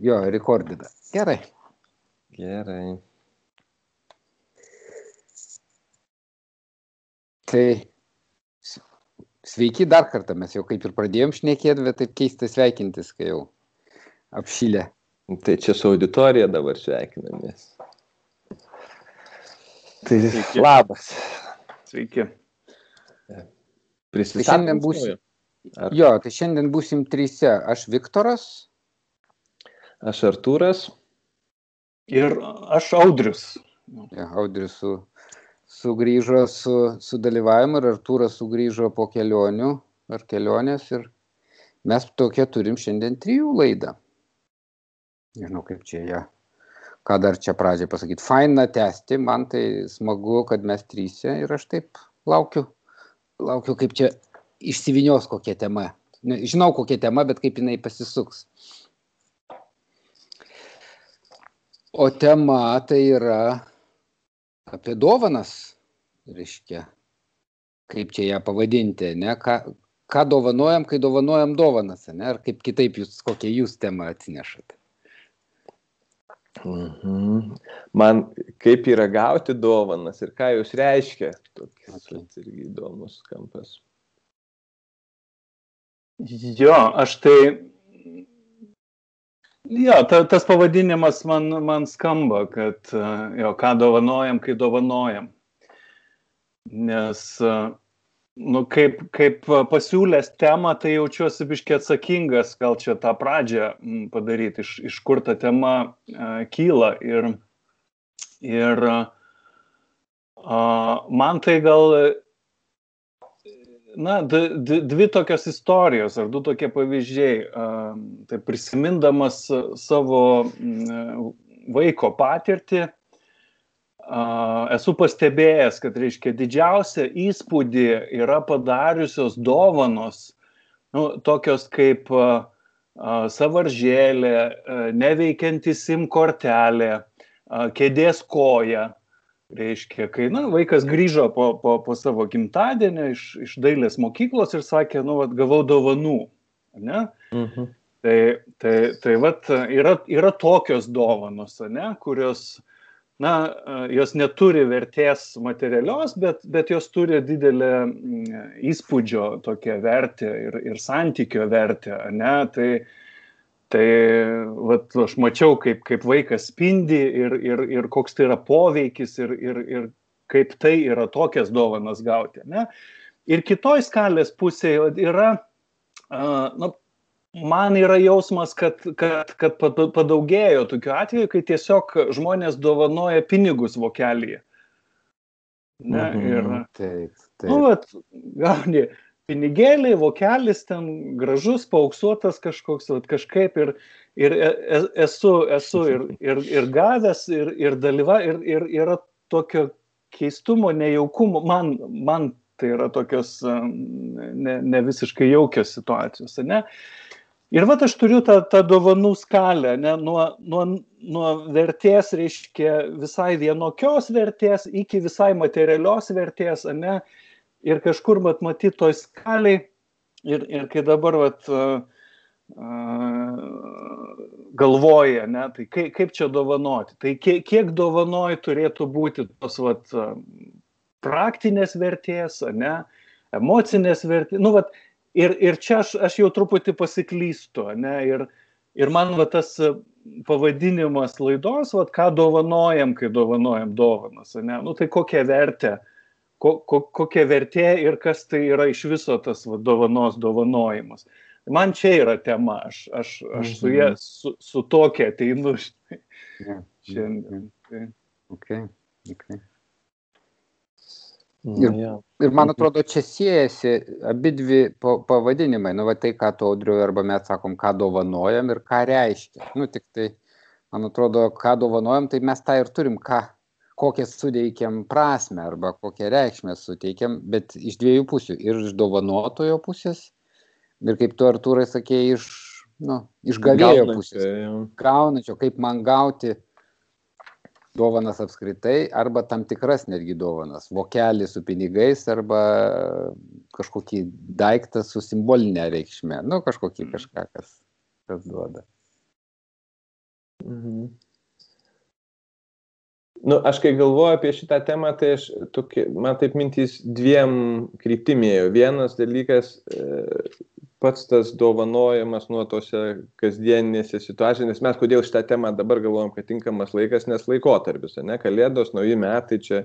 jo, rekordina. Gerai. Gerai. Tai sveiki dar kartą, mes jau kaip ir pradėjom šnekėti, bet taip keista sveikintis, kai jau apšylė. Tai čia su auditorija dabar sveikinamės. Tai Sveiki. labas. Sveiki. Prisistatom Tai šiandien būsi- naujo? Ar- Jo, tai šiandien būsim trysia. Aš Viktoras, Aš Artūras. Ir aš Audrius. ja, Audrius su, sugrįžo su, su dalyvavimu ir Artūras sugrįžo po kelionių ar kelionės ir mes tokia turim šiandien trijų laidą. Nežinau, kaip čia ją. Ką dar čia pradžiai pasakyti. Faina tęsti, man tai smagu, kad mes trysia ir aš taip laukiu, laukiu kaip čia išsivinios kokia tema. Žinau kokia tema, bet kaip jinai pasisuks. O tema tai yra apie dovanas, reiškia, kaip čia ją pavadinti, ne, ką, ką dovanojam, kai dovanojam dovanas, ne, ar kaip kitaip jūs, kokią jūs temą atsinešat. Mhm. Man kaip yra gauti dovanas ir ką jūs reiškia. Toks Okay. okay. irgi įdomus kampas. Jo, aš tai. Jo, ta, tas pavadinimas man, man skamba, kad e, jo, ką dovanojam, kai dovanojam. Nes, e, nu, kaip, kaip pasiūlęs temą, tai jaučiuosi biškiai atsakingas, gal čia tą pradžią padaryti, iš, iš kur ta tema uh, kyla. Ir, ir uh, man tai gal Na, dvi tokios istorijos ar du tokie pavyzdžiai. Tai prisimindamas savo mm, vaiko patirtį, esu pastebėjęs, kad, reiškia, didžiausią įspūdį yra padariusios dovanos, nu, tokios kaip savaržėlė, neveikianti SIM kortelė, kėdės koja, reiškia, kai na, vaikas grįžo po, po, po savo gimtadienio iš, iš dailės mokyklos ir sakė, nu, vat, gavau dovanų. Ne? Mhm. Tai, tai, tai vat, yra, yra tokios dovanos, ne, kurios, na, jos neturi vertės materialios, bet, bet jos turi didelę mm, įspūdžio tokią vertę ir, ir santykio vertę. Ne? Tai, Tai vat, aš mačiau, kaip, kaip vaikas spindi ir, ir, ir koks tai yra poveikis ir, ir, ir kaip tai yra tokias dovanas gauti. Ne? Ir kitoj skalės pusėje yra, nu, man yra jausmas, kad, kad, kad pada- padaugėjo tokių atvejų, kai tiesiog žmonės dovanoja pinigus vokelyje. Ne? Mhm. Ir, Taip, taip. Nu, vat, gauni pinigėliai, vokelis ten gražus, pauksuotas kažkoks, vat, kažkaip ir, ir e- e- esu, esu ir, ir, ir gavęs, ir, ir dalyva, ir, ir yra tokio keistumo, nejaukumo, man, man tai yra tokios ne, ne visiškai jaukios situacijos, ne? Ir va aš turiu tą, tą dovanų skalę, ne, nuo, nuo, nuo vertės, reiškia, visai vienokios vertės iki visai materialios vertės, ne, ir kažkur, mat, matyti toj skaliai, ir, ir kai dabar, vat, uh, galvoja, ne, tai kaip, kaip čia dovanoti, tai kiek, kiek dovanoji turėtų būti tos, vat, praktinės vertės, ne, emocinės vertės, nu, vat, ir, ir čia aš, aš jau truputį pasiklystu, ne, ir, ir man va tas pavadinimas laidos, vat, ką dovanojam, kai dovanojam dovanas, ne, nu, tai kokią vertę, ko, ko, kokia vertė ir kas tai yra iš viso tas va, dovanos dovanojimas. Man čia yra tema, aš, aš, aš su, ja, su, su tokia ateinu žinai, Ja. šiandien. Tai. Okay. Okay. Nu, jo. Ir man atrodo, čia siejasi abi dvi pa- pavadinimai. Nu, va tai, ką tu audriu arba mes sakom, ką dovanojam ir ką reiškia. Nu, tik tai, man atrodo, ką dovanojam, tai mes tą ir turim, ką, kokią suteikiam prasme arba kokią reikšmę suteikiam, bet iš dviejų pusių. Ir iš dovanotojo pusės, ir kaip tu, Artūrai, sakėjai, iš, nu, iš gavėjo Gaunančio, pusės. jo. Gaunančio, kaip man gauti dovanas apskritai, arba tam tikras netgi dovanas. Vokelį su pinigais arba kažkokį daiktą su simbolinė reikšmė. Nu, kažkokį kažką, kas, kas duoda. Nu, aš kai galvoju apie šitą temą, tai aš, tokie, man taip mintys dviem kryptimėjo. Vienas dalykas, e, pats tas dovanojimas nuo tose kasdieninėse situacijose, nes mes kodėl šitą temą dabar galvojam, kad tinkamas laikas, nes laikotarpis, ne, kalėdos, nauji metai čia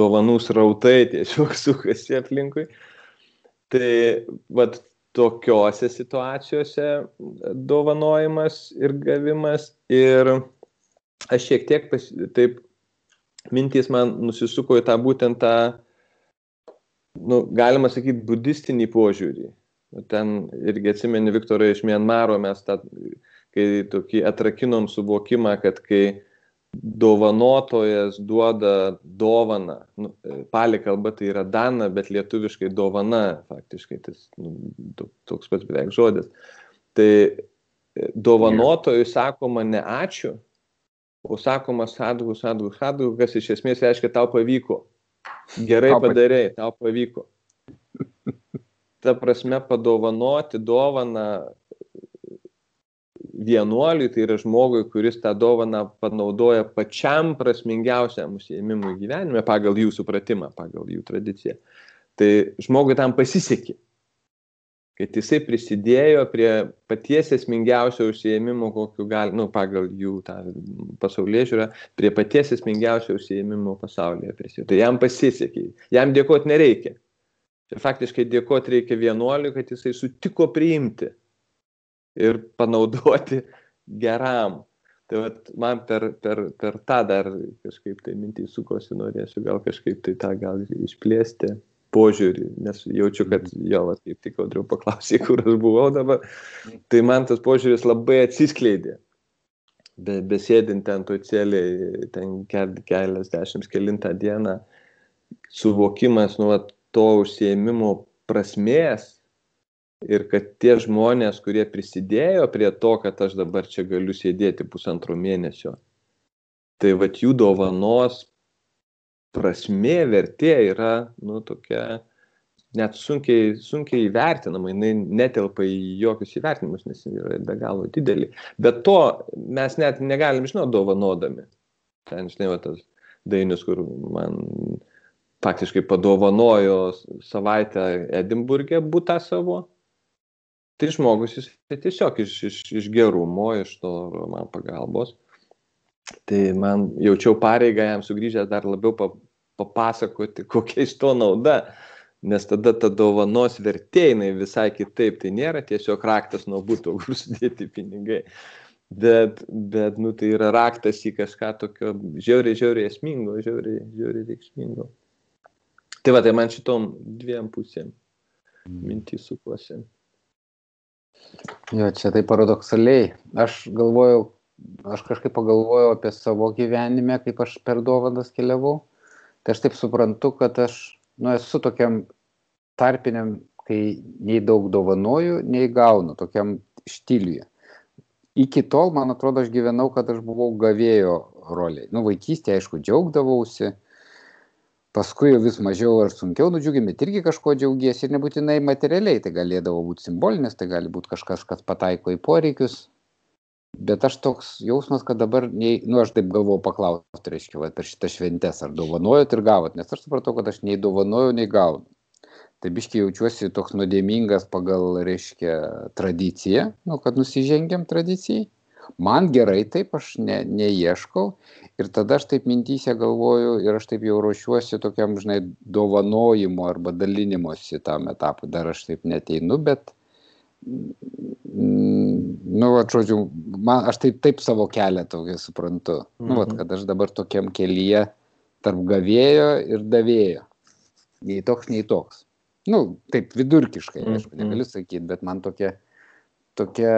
dovanų srautai tiesiog sukasi aplinkui. Tai vad tokiuose situacijose dovanojimas ir gavimas ir aš šiek tiek pas, taip mintys man nusisuko į tą būtent tą, nu, galima sakyti, budistinį požiūrį. Ten irgi atsimeni Viktorai iš Mienmaro, mes tą, kai tokį atrakinom suvokimą, kad kai dovanotojas duoda dovaną, nu, palį kalba tai yra dana, bet lietuviškai dovana, faktiškai tas nu, toks pats beveik žodis. Tai dovanotojui sakoma ne ačiū, o sakoma sadhu, sadhu, sadhu, kas iš esmės reiškia tau pavyko. Gerai padarėjai, tau pavyko. Ta prasme, padovanoti dovaną vienuoliui, tai yra žmogui, kuris tą dovaną panaudoja pačiam prasmingiausiam užsiemimui gyvenime pagal jų supratimą, pagal jų tradiciją. Tai žmogui tam pasisekė kad jisai prisidėjo prie paties esmingiausio užsiemimo, kokiu gali, nu, pagal jų tą pasaulyje žiūrą, prie paties esmingiausio užsiemimo pasaulyje prisidėjo. Tai jam pasisekė, jam dėkoti nereikia. Čia faktiškai dėkoti reikia vienuoliui, kad jisai sutiko priimti ir panaudoti geram. Tai vat, man per, per, per tą dar kažkaip tai mintį sukosi, norėsiu gal kažkaip tai tą gal išplėsti požiūrį, nes jaučiu, kad mhm. jo, va, kaip tik audriau paklausė, kur aš buvau dabar, tai man tas požiūris labai atsiskleidė. Be, besėdint ten to celiai, ten kelias dešimt kelintą dieną, suvokimas nuo to užsiemimo prasmės ir kad tie žmonės, kurie prisidėjo prie to, kad aš dabar čia galiu sėdėti pusantro mėnesio, tai va jų dovanos prasmė, vertė yra, nu, tokia net sunkiai, sunkiai įvertinama, jinai netelpa į jokius įvertinimus, nes yra be galo didelį. Bet to mes net negalim žinoti dovanodami. Ten, žinai, va, tas dainis, kur man faktiškai padovanojo savaitę Edinburgė būtą savo. Tai žmogus jis tiesiog iš, iš, iš gerumo, iš to man pagalbos. Tai man jaučiau pareigą jam sugrįžęs dar labiau papasakoti, kokia iš to nauda, nes tada ta dovanos vertė jinai visai kitaip, tai nėra tiesiog raktas nuo būtų, kur sudėti pinigai, bet, bet nu, tai yra raktas į kažką tokio žiauriai, žiauriai esmingo, žiauriai, žiauriai reikšmingo. Tai va, tai man šitom dviem pusėm mintys sukosi. Jo, čia tai paradoksaliai. Aš galvojau, aš kažkaip pagalvojau apie savo gyvenime, kaip aš per dovanas keliavau tai aš taip suprantu, kad aš nu, esu tokiam tarpiniam, kai nei daug dovanoju, nei gaunu, tokiam štiliuje. Iki tol, man atrodo, aš gyvenau, kad aš buvau gavėjo roliai. Nu, vaikystėje, aišku, džiaugdavausi, paskui jau vis mažiau ar sunkiau nudžiugimi, irgi kažko džiaugiesi ir nebūtinai materialiai, tai galėdavo būti simbolinis, tai gali būti kažkas, kas pataiko į poreikius, bet aš toks jausmas, kad dabar, nei, nu aš taip galvoju paklausti, reiškia, va, per šitą šventes, ar dovanojot ir gavot, nes aš supratau, kad aš nei dovanoju, nei gaunu. Tai biškai jaučiuosi toks nuodėmingas pagal, reiškia, tradiciją, nu, kad nusižengiam tradicijai. Man gerai taip, aš ne, neieškau ir tada aš taip mintysė galvoju ir aš taip jau ruošiuosi tokiam, žinai, dovanojimo arba dalinimosi tam etapui. Dar aš taip neteinu, bet nu, va, žodžiu, man, aš taip, taip savo kelią tokį suprantu. Mhm. Nu, va, kad aš dabar tokiam kelyje tarp gavėjo ir davėjo. Nei toks, nei toks. Nu, taip vidurkiškai, mhm. aišku, negaliu sakyti, bet man tokia, tokia,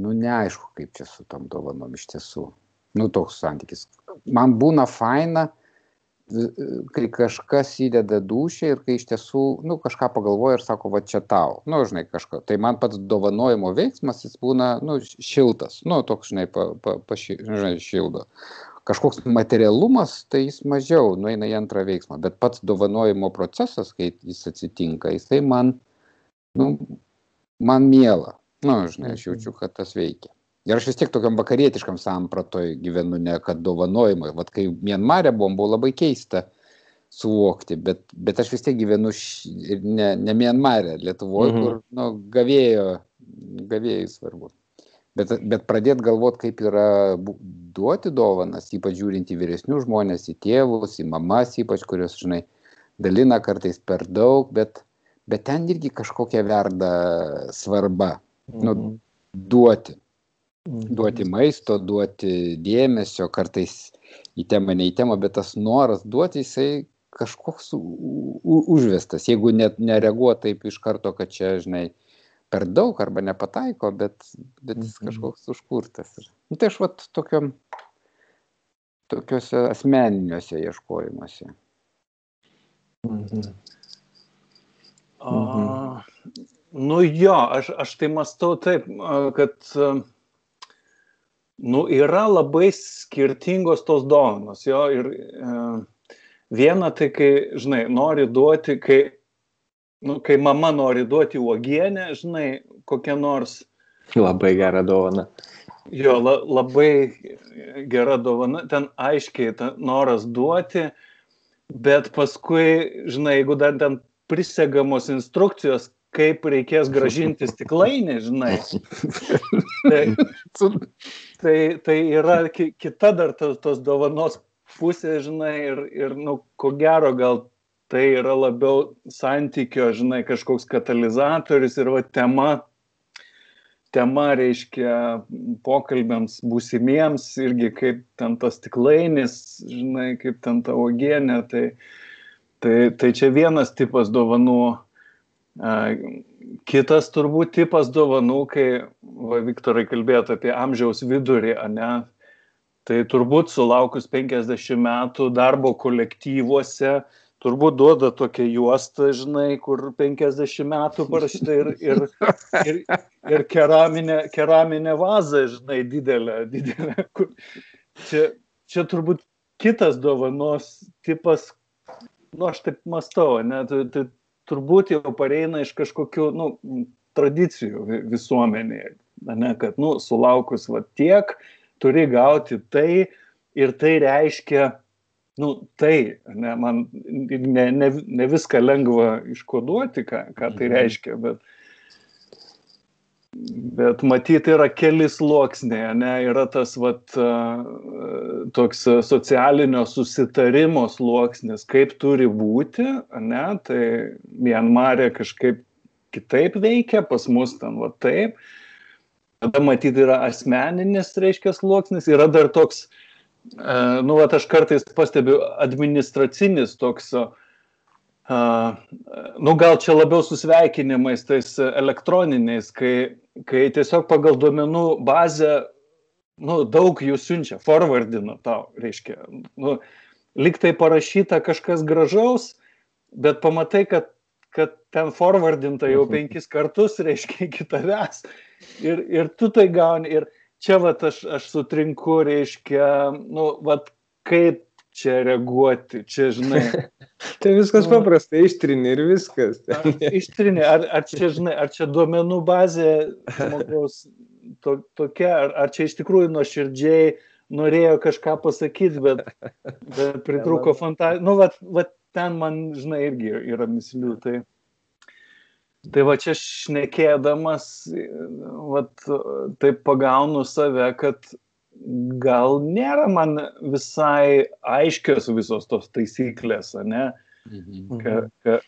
nu, neaišku, kaip čia su tom dovanom iš tiesų. Nu, toks santykis. Man būna faina, kai kažkas įdeda dušę ir kai iš tiesų, nu, kažką pagalvoja ir sako, va čia tau, nu, žinai, kažką. Tai man pats dovanojimo veiksmas, jis būna, nu, šiltas, nu, toks, žinai, pa, pa, pa, žinai šildo. Kažkoks materialumas, tai jis mažiau nueina į antrą veiksmą, bet pats dovanojimo procesas, kai jis atsitinka, jisai man, nu, man miela. Nu, žinai, aš jaučiu, kad tas veikia. Ir aš vis tiek tokiam vakarietiškam sampratoj gyvenu, ne kad dovanojimui. Vat kai Mienmarė buvom, buvo labai keista suvokti, bet, bet aš vis tiek gyvenu š... ne, ne Mienmarė, Lietuvoje, mhm. kur nu, gavėjo, gavėjai svarbu. Bet, bet pradėti galvoti, kaip yra duoti dovanas, ypač žiūrint į vyresnius žmonės, į tėvus, į mamas, ypač kurios, žinai, dalina kartais per daug, bet, bet ten irgi kažkokia verda svarba. Nu, mhm. duoti. Mhm. Duoti maisto, duoti dėmesio, kartais į temą, ne į temą, bet tas noras duoti, jisai kažkoks užvestas. Jeigu net nereaguoja taip iš karto, kad čia, žinai, per daug arba nepataiko, bet, bet jis mhm. kažkoks užkurtas. Nu, tai aš vat tokiam, tokiuose asmeniniuose ieškojimuose. Mhm. Mhm. Nu jo, aš, aš tai mastau taip, kad nu, yra labai skirtingos tos dovanos. Jo, ir e, viena tai, kai, žinai, nori duoti, kai, nu, kai mama nori duoti uogienę, žinai, kokią nors. Labai gerą dovaną. Jo, la, labai gera dovana, ten aiškiai ta noras duoti, bet paskui, žinai, jeigu dar ten prisegamos instrukcijos, kaip reikės gražinti stiklainį, žinai. Tai, tai, tai yra kita dar tos, tos dovanos pusė, žinai, ir, ir nu, ko gero gal tai yra labiau santykio, žinai, kažkoks katalizatorius ir va tema, tema reiškia pokalbėms būsimiems, irgi kaip ten tas stiklainis, žinai, kaip ten ta ogienė, tai, tai, tai čia vienas tipas dovanų Kitas turbūt tipas dovanų, kai va, Viktorai kalbėjote apie amžiaus vidurį, ne, tai turbūt sulaukus 50 metų darbo kolektyvuose, turbūt duoda tokią juostą, žinai, kur 50 metų parašyta ir, ir, ir, ir keraminė, keraminė vaza, žinai, didelė, didelė. Kur, čia, čia turbūt kitas dovanos tipas, nu aš taip mastau, ne, tai, tai turbūt jau pareina iš kažkokių nu, tradicijų visuomenėje, ne, kad nu, sulaukus va tiek turi gauti tai ir tai reiškia, nu, tai, ne, man ne, ne, ne viską lengva iškoduoti, ką, ką tai mhm. reiškia, bet, Bet matyti yra keli sluoksniai, ne, yra tas vat, toks socialinio susitarimo sluoksnis, kaip turi būti, ne, tai Mianmarė kažkaip kitaip veikia, pas mus ten va taip. Tada matyti yra asmeninis, reiškia, sluoksnis, yra dar toks, nu, va, aš kartais pastebiu administracinis toks, uh, nu gal čia labiau su sveikinimais tais elektroniniais, kai, kai tiesiog pagal duomenų bazę nu, daug jų siunčia, forwardina tau, reiškia. Nu, liktai parašyta kažkas gražaus, bet pamatai, kad, kad ten forwardinta jau mhm. penkis kartus, reiškia, iki tavęs. Ir, ir tu tai gauni. Ir čia vat aš, aš sutrinku, reiškia, nu, vat kaip čia reaguoti, čia žinai. tai viskas nu, paprasta, ištrini ir viskas. Ar, ištrini, ar, ar čia, žinai, ar čia duomenų bazė žmogaus to, tokia, ar, ar čia iš tikrųjų nuoširdžiai norėjo kažką pasakyti, bet, bet pritruko fantazijos. Nu, vat, vat ten man, žinai, irgi yra mislių. Tai, tai va čia šnekėdamas, vat, taip pagaunu save, kad gal nėra man visai aiškios visos tos taisyklės, ne? Mhm. Ka, ka,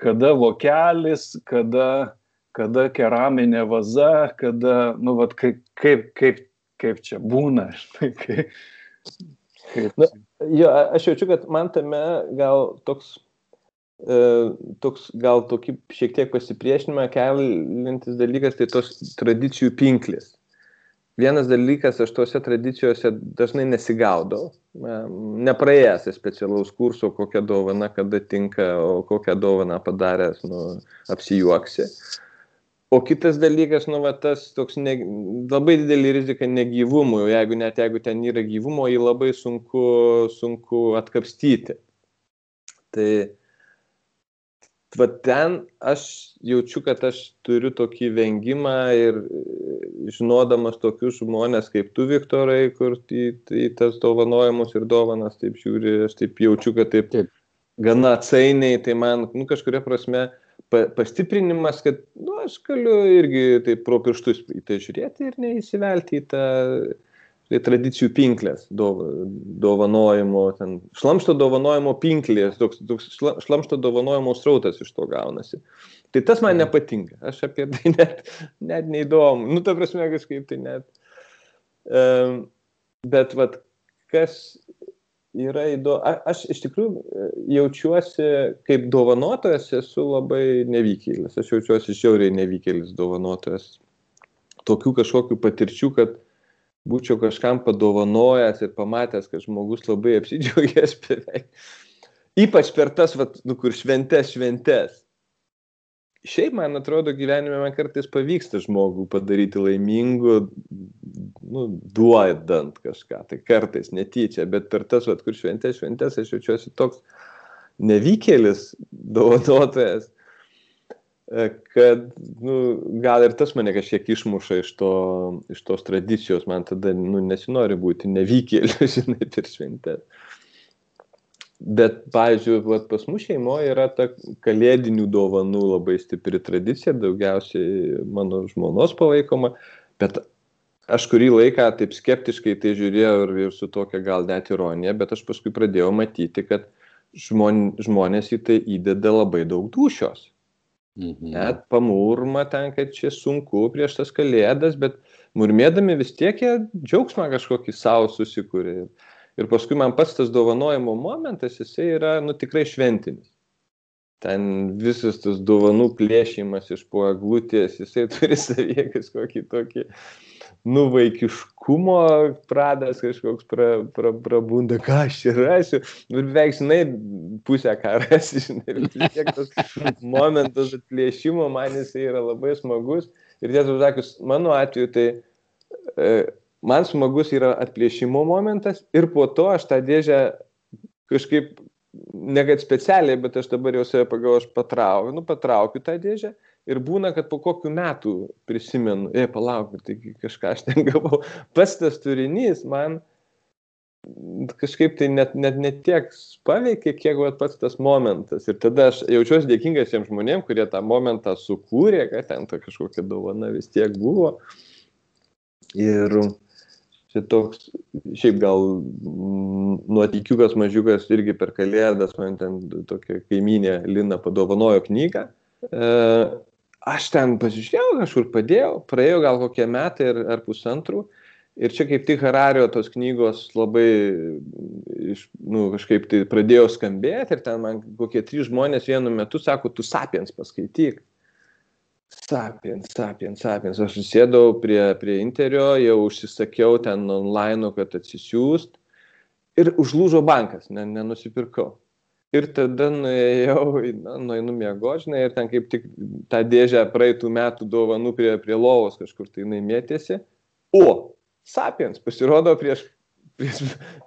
kada vokelis, kada, kada keraminė vaza, kada, nu, vat, kaip, kaip, kaip, kaip čia būna. kaip, kaip... Na, jo, aš jaučiu, kad man tame gal toks e, toks gal tokį šiek tiek pasipriešinimą kelintis dalykas, tai tos tradicijų pinklės vienas dalykas aš tose tradicijose dažnai nesigaudau, nepraėjęs specialaus kurso, kokią dovaną kada tinka, o kokią dovaną padaręs, nu, apsijuoksi. O kitas dalykas, nu, va, tas toks ne, labai didelį riziką negyvumui, jeigu net jeigu ten yra gyvumo, jį labai sunku, sunku atkapstyti. Tai va ten aš jaučiu, kad aš turiu tokį vengimą ir žinodamas tokius žmonės kaip tu, Viktorai, kur į, į tas dovanojimus ir dovanas taip žiūri, aš taip jaučiu, kad taip, taip. gana atsainiai, tai man nu, kažkuria prasme pa, pastiprinimas, kad nu, aš galiu irgi taip pro pirštus į tai žiūrėti ir neįsivelti į tą tai tradicijų pinklės dov, dovanojimo, ten, šlamšto dovanojimo pinklės, toks, toks šlamšto dovanojimo srautas iš to gaunasi. Tai tas man mhm. nepatinka, aš apie tai net, net neįdomu, nu, ta prasme, kažkaip tai net. Um, bet, vad, kas yra įdomu, aš iš tikrųjų e, jaučiuosi kaip dovanotojas, esu labai nevykėlis, aš jaučiuosi žiauriai nevykėlis dovanotojas. Tokių kažkokių patirčių, kad būčiau kažkam padovanojęs ir pamatęs, kad žmogus labai apsidžiaugęs beveik. Ypač per tas, vat, nu, kur šventes, šventes. Šiaip, man atrodo, gyvenime man kartais pavyksta žmogų padaryti laimingu, nu, duodant kažką, tai kartais netyčia, bet per tas, vat, kur šventes, šventes, aš jaučiuosi toks nevykėlis, dovanotojas, kad nu, gal ir tas mane kažkiek išmuša iš, to, iš tos tradicijos, man tada nu, nesinori būti nevykėliu, žinai, per šventę. Bet, pavyzdžiui, vat, pas mus šeimoje yra ta kalėdinių dovanų labai stipri tradicija, daugiausiai mano žmonos palaikoma, bet aš kurį laiką taip skeptiškai tai žiūrėjau ir, ir su tokia gal net ironija, bet aš paskui pradėjau matyti, kad žmon, žmonės į tai įdeda labai daug dušios Mhm. Net pamurma ten, kad čia sunku prieš tas kalėdas, bet murmėdami vis tiek jie džiaugsmą kažkokį savo susikūrė. Ir paskui man pats tas dovanojimo momentas, jisai yra, nu, tikrai šventinis. Ten visas tas dovanų plėšimas iš po eglutės, jisai turi savyje kažkokį tokį nuvaikiškumo pradas kažkoks pra, pra, prabunda, ką aš čia rasiu. Nu, beveik, žinai, pusę ką rasi, žinai, ir tiek tas momentas atplėšimo man jisai yra labai smagus. Ir tiesą sakius, mano atveju tai e, man smagus yra atplėšimo momentas ir po to aš tą dėžę kažkaip, ne kad specialiai, bet aš dabar jau save pagalvoju, aš patraukiu, nu, patraukiu tą dėžę ir būna, kad po kokių metų prisimenu, e, palauk, taigi kažką aš ten gavau. Pats tas turinys man kažkaip tai net, net, net tiek paveikė, kiek va, pats tas momentas. Ir tada aš jaučiuosi dėkingas tiem žmonėm, kurie tą momentą sukūrė, kad ten ta kažkokia dovana vis tiek buvo. Ir čia toks, šiaip gal nuotikiukas mažiukas irgi per kalėdas, man ten tokia kaiminė Lina padovanojo knygą. Aš ten pasižiūrėjau, kažkur padėjau, praėjo gal kokie metai ar, ar pusantrų. Ir čia kaip tik Harario tos knygos labai iš, nu, kažkaip tai pradėjo skambėti ir ten man kokie trys žmonės vienu metu sako, tu sapiens paskaityk. Sapiens, sapiens, sapiens. Aš susėdau prie, prie interio, jau užsisakiau ten online, kad atsisiųst. Ir užlūžo bankas, ne, nenusipirkau. Ir tada nuėjau, na, nueinu miego, žinai, ir ten kaip tik tą dėžę praeitų metų dovanų prie, prie lovos kažkur tai jinai mėtėsi. O, Sapiens pasirodo prieš, prieš,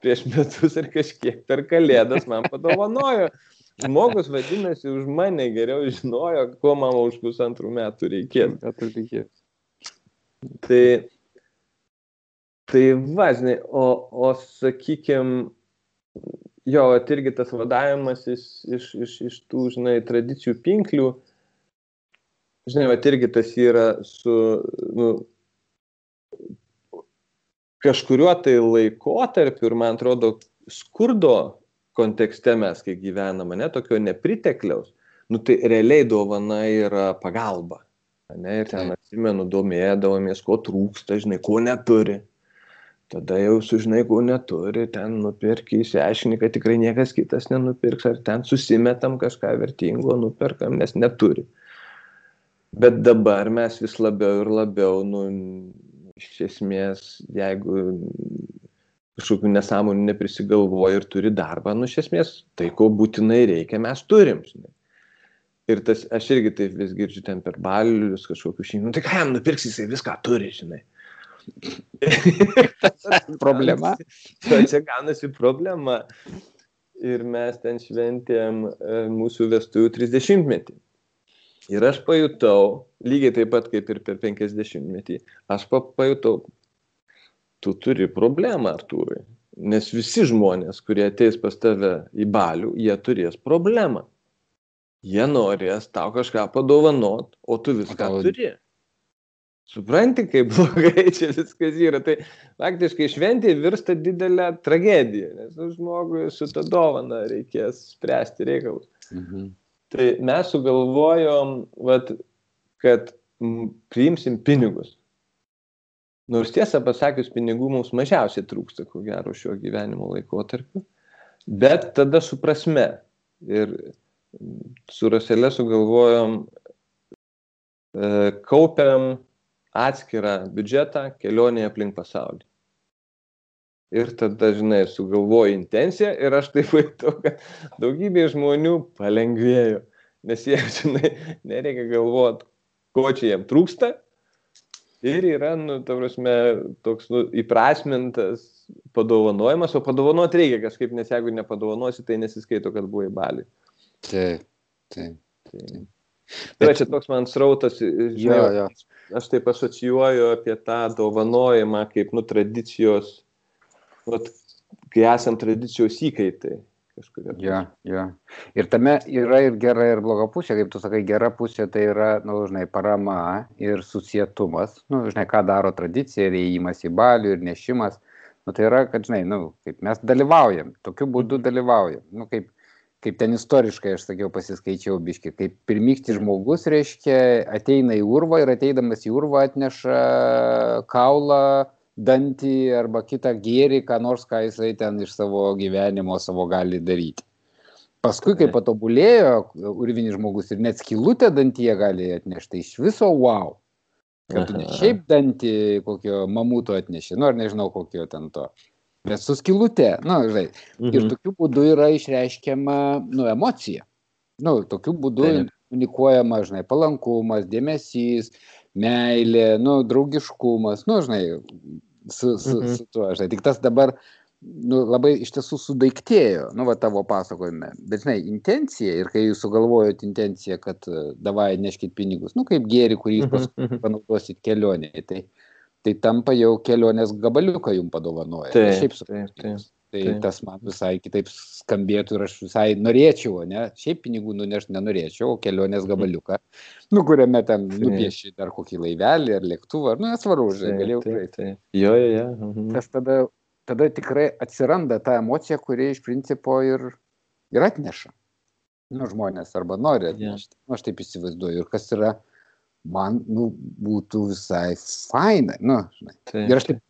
prieš metus ir kažkiek per kalėdas man padovanojo. Žmogus, vadinasi, už mane geriau žinojo, ko man už pusantrų metų reikės. Tai, tai važinai, o, o sakykime, jo, irgi tas vadavimas iš, iš, iš, iš tų, žinai, tradicijų pinklių, žinai, at irgi tas yra su, nu, kažkuriuo tai laikotarpiu ir man atrodo skurdo kontekste mes, kai gyvename, ne tokio nepritekliaus, nu tai realiai dovana yra pagalba. Ne, ir ten atsimenu, domėdavomės, ko trūksta, žinai, ko neturi tada jau sužinai, ko neturi, ten nupirki, išsiaiškini, kad tikrai niekas kitas nenupirks, ar ten susimetam kažką vertingo, nuperkam, nes neturi. Bet dabar mes vis labiau ir labiau, nu, iš esmės, jeigu kažkokių nesąmonių neprisigalvoja ir turi darbą, nu, iš esmės, tai ko būtinai reikia, mes turim. Žinai. Ir tas, aš irgi taip vis girdžiu ten per balius kažkokius šeimų, nu, tai ką jam nupirks, jisai viską turi, žinai. problema. čia gaunasi problema. ir mes ten šventėm e, mūsų vestuvių 30 metį. Ir aš pajutau, lygiai taip pat kaip ir per 50 metį, aš pajutau, tu turi problemą, Artūrai. Nes visi žmonės, kurie ateis pas tave į balių, jie turės problemą. Jie norės tau kažką padovanot, o tu viską tau... turi. Supranti, kaip blogai čia viskas yra. Tai faktiškai šventė virsta didelę tragediją, nes nu, žmogui su ta dovana reikės spręsti reikalus. Mhm. Tai mes sugalvojom, vat, kad priimsim pinigus. Nors tiesą pasakius, pinigų mums mažiausiai trūksta, ko gero, šiuo gyvenimo laikotarpiu. Bet tada su prasme. Ir su Raselė sugalvojom, e, kaupiam atskirą biudžetą kelionėje aplink pasaulį. Ir tada, žinai, sugalvoju intenciją ir aš taip pajutau, kad daugybė žmonių palengvėjo. Nes jie, žinai, nereikia galvoti, ko čia jiem trūksta. Ir yra, nu, ta prasme, toks nu, įprasmintas padovanojimas, o padovanoti reikia kažkaip, nes jeigu nepadovanosi, tai nesiskaito, kad buvai balį. Taip, taip. taip. Tai čia toks man srautas, žinai, jo, jo aš taip asocijuoju apie tą dovanojimą kaip, nu, tradicijos, vat, kai esam tradicijos įkaitai. Kažkuria. Ja, ja. Ir tame yra ir gera, ir bloga pusė, kaip tu sakai, gera pusė tai yra, na, nu, žinai, parama ir susietumas, na, nu, žinai, ką daro tradicija, ir įėjimas į balių, ir nešimas, na, nu, tai yra, kad, žinai, na, kaip mes dalyvaujam, tokiu būdu dalyvaujam, na, kaip kaip ten istoriškai aš sakiau, pasiskaičiau biški, kaip pirmykti žmogus, reiškia, ateina į urvą ir ateidamas į urvą atneša kaulą, dantį arba kitą gėrį, ką nors, ką jisai ten iš savo gyvenimo savo gali daryti. Paskui, kai patobulėjo urvinis žmogus ir net skilutę dantyje gali atnešti, iš viso wow. Kad tu ne šiaip dantį kokio mamuto atneši, nu ar nežinau kokio ten to bet su skylute, nu, žinai. Mhm. Ir tokiu būdu yra išreiškiama, nu, emocija. Nu, tokiu būdu Taip. unikuojama, žinai, palankumas, dėmesys, meilė, nu, draugiškumas, nu, žinai, su, su, mhm. su tuo, žinai. Tik tas dabar, nu, labai iš tiesų sudaiktėjo, nu, va tavo pasakojime. Bet, žinai, intencija ir kai jūs sugalvojot intenciją, kad davai neškit pinigus, nu, kaip gėri, kurį jūs paskui mhm, mhm. panaudosit kelionėje, tai tai tampa jau kelionės gabaliuką jum padovanoja. Taip, šiaip su taip, taip. Tai taip. tas man visai kitaip skambėtų ir aš visai norėčiau, ne? Šiaip pinigų nunešti nenorėčiau, o kelionės gabaliuką, nu, kuriame ten nupieši dar kokį laivelį ar lėktuvą, nu, nesvarbu, žinai, galėjau praeiti. Jo, jo, jo. Mhm. Tas tada, tada tikrai atsiranda ta emocija, kuri iš principo ir, ir atneša. Nu, žmonės arba nori atnešti. Ja. Nu, aš taip įsivaizduoju. Ir kas yra man nu, būtų visai faina. Nu, žinai. Taip. Ir aš taip,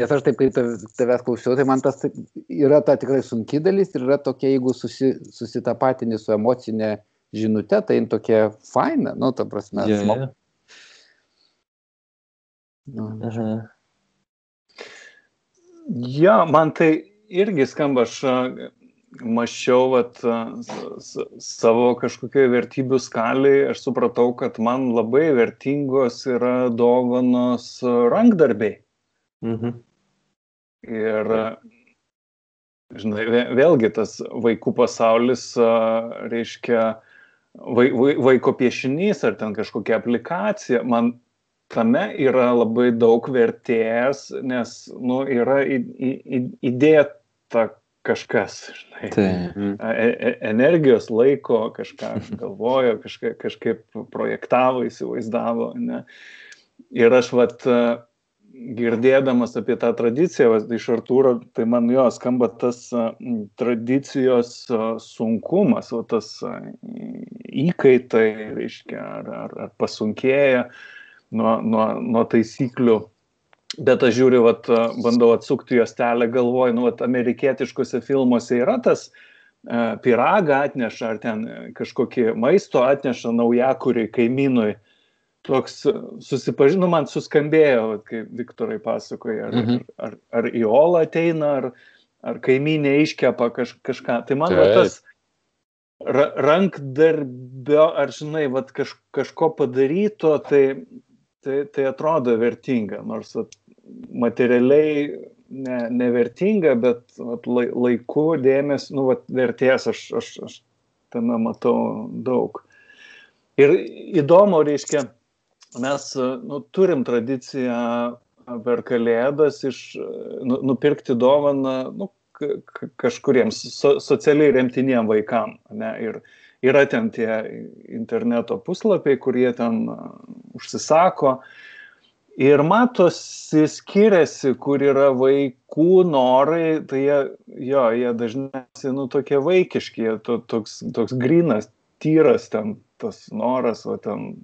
nes aš taip, kai tavęs klausiau, tai man tas yra ta tikrai sunki dalis ir yra tokia, jeigu susi, susitapatini su emocinė žinutė, tai tokia faina, nu, ta prasme, yeah, yeah. Nu. Aha. Ja, man tai irgi skamba, aš mačiau vat, savo kažkokioje vertybių skaliai, aš supratau, kad man labai vertingos yra dovanos rankdarbiai. Mhm. Ir, žinai, vėlgi tas vaikų pasaulis reiškia vai, vai, vaiko piešinys ar ten kažkokia aplikacija. Man tame yra labai daug vertės, nes nu, yra į, į, įdėta kažkas, žinai. Tai. E, energijos laiko kažką galvojo, kažka, kažkaip projektavo, įsivaizdavo. Ne? Ir aš vat girdėdamas apie tą tradiciją vat, iš Artūro, tai man jo skamba tas tradicijos sunkumas, o tas įkaitai, reiškia, ar, ar, ar pasunkėja nuo, nuo, nuo taisyklių bet aš žiūriu, vat, bandau atsukti juostelę, galvoju, nu, vat, amerikietiškose filmuose yra tas uh, piragą atneša, ar ten kažkokį maisto atneša naujakuriai kaimynui. Toks susipažinu, man suskambėjo, vat, kaip Viktorai pasakoja, ar, mhm. ar, ar į olą ateina, ar, ar kaimynė iškepa kaž, kažką. Tai man va, tas ra, rankdarbio, ar žinai, vat, kaž, kažko padaryto, tai tai, tai atrodo vertinga, nors at, materialiai ne, nevertinga, bet vat, laiku dėmesį, nu, vat, vertės aš, aš, aš tame matau daug. Ir įdomu, reiškia, mes nu, turim tradiciją per kalėdas iš, nu, nupirkti dovaną nu, kažkuriems so, socialiai remtiniem vaikam. Ne? Ir yra ten tie interneto puslapiai, kurie ten užsisako. Ir matosi skiriasi, kur yra vaikų norai, tai jie, jo, jie dažniausiai, nu, tokie vaikiški, to, toks, toks grinas, tyras ten tas noras, o ten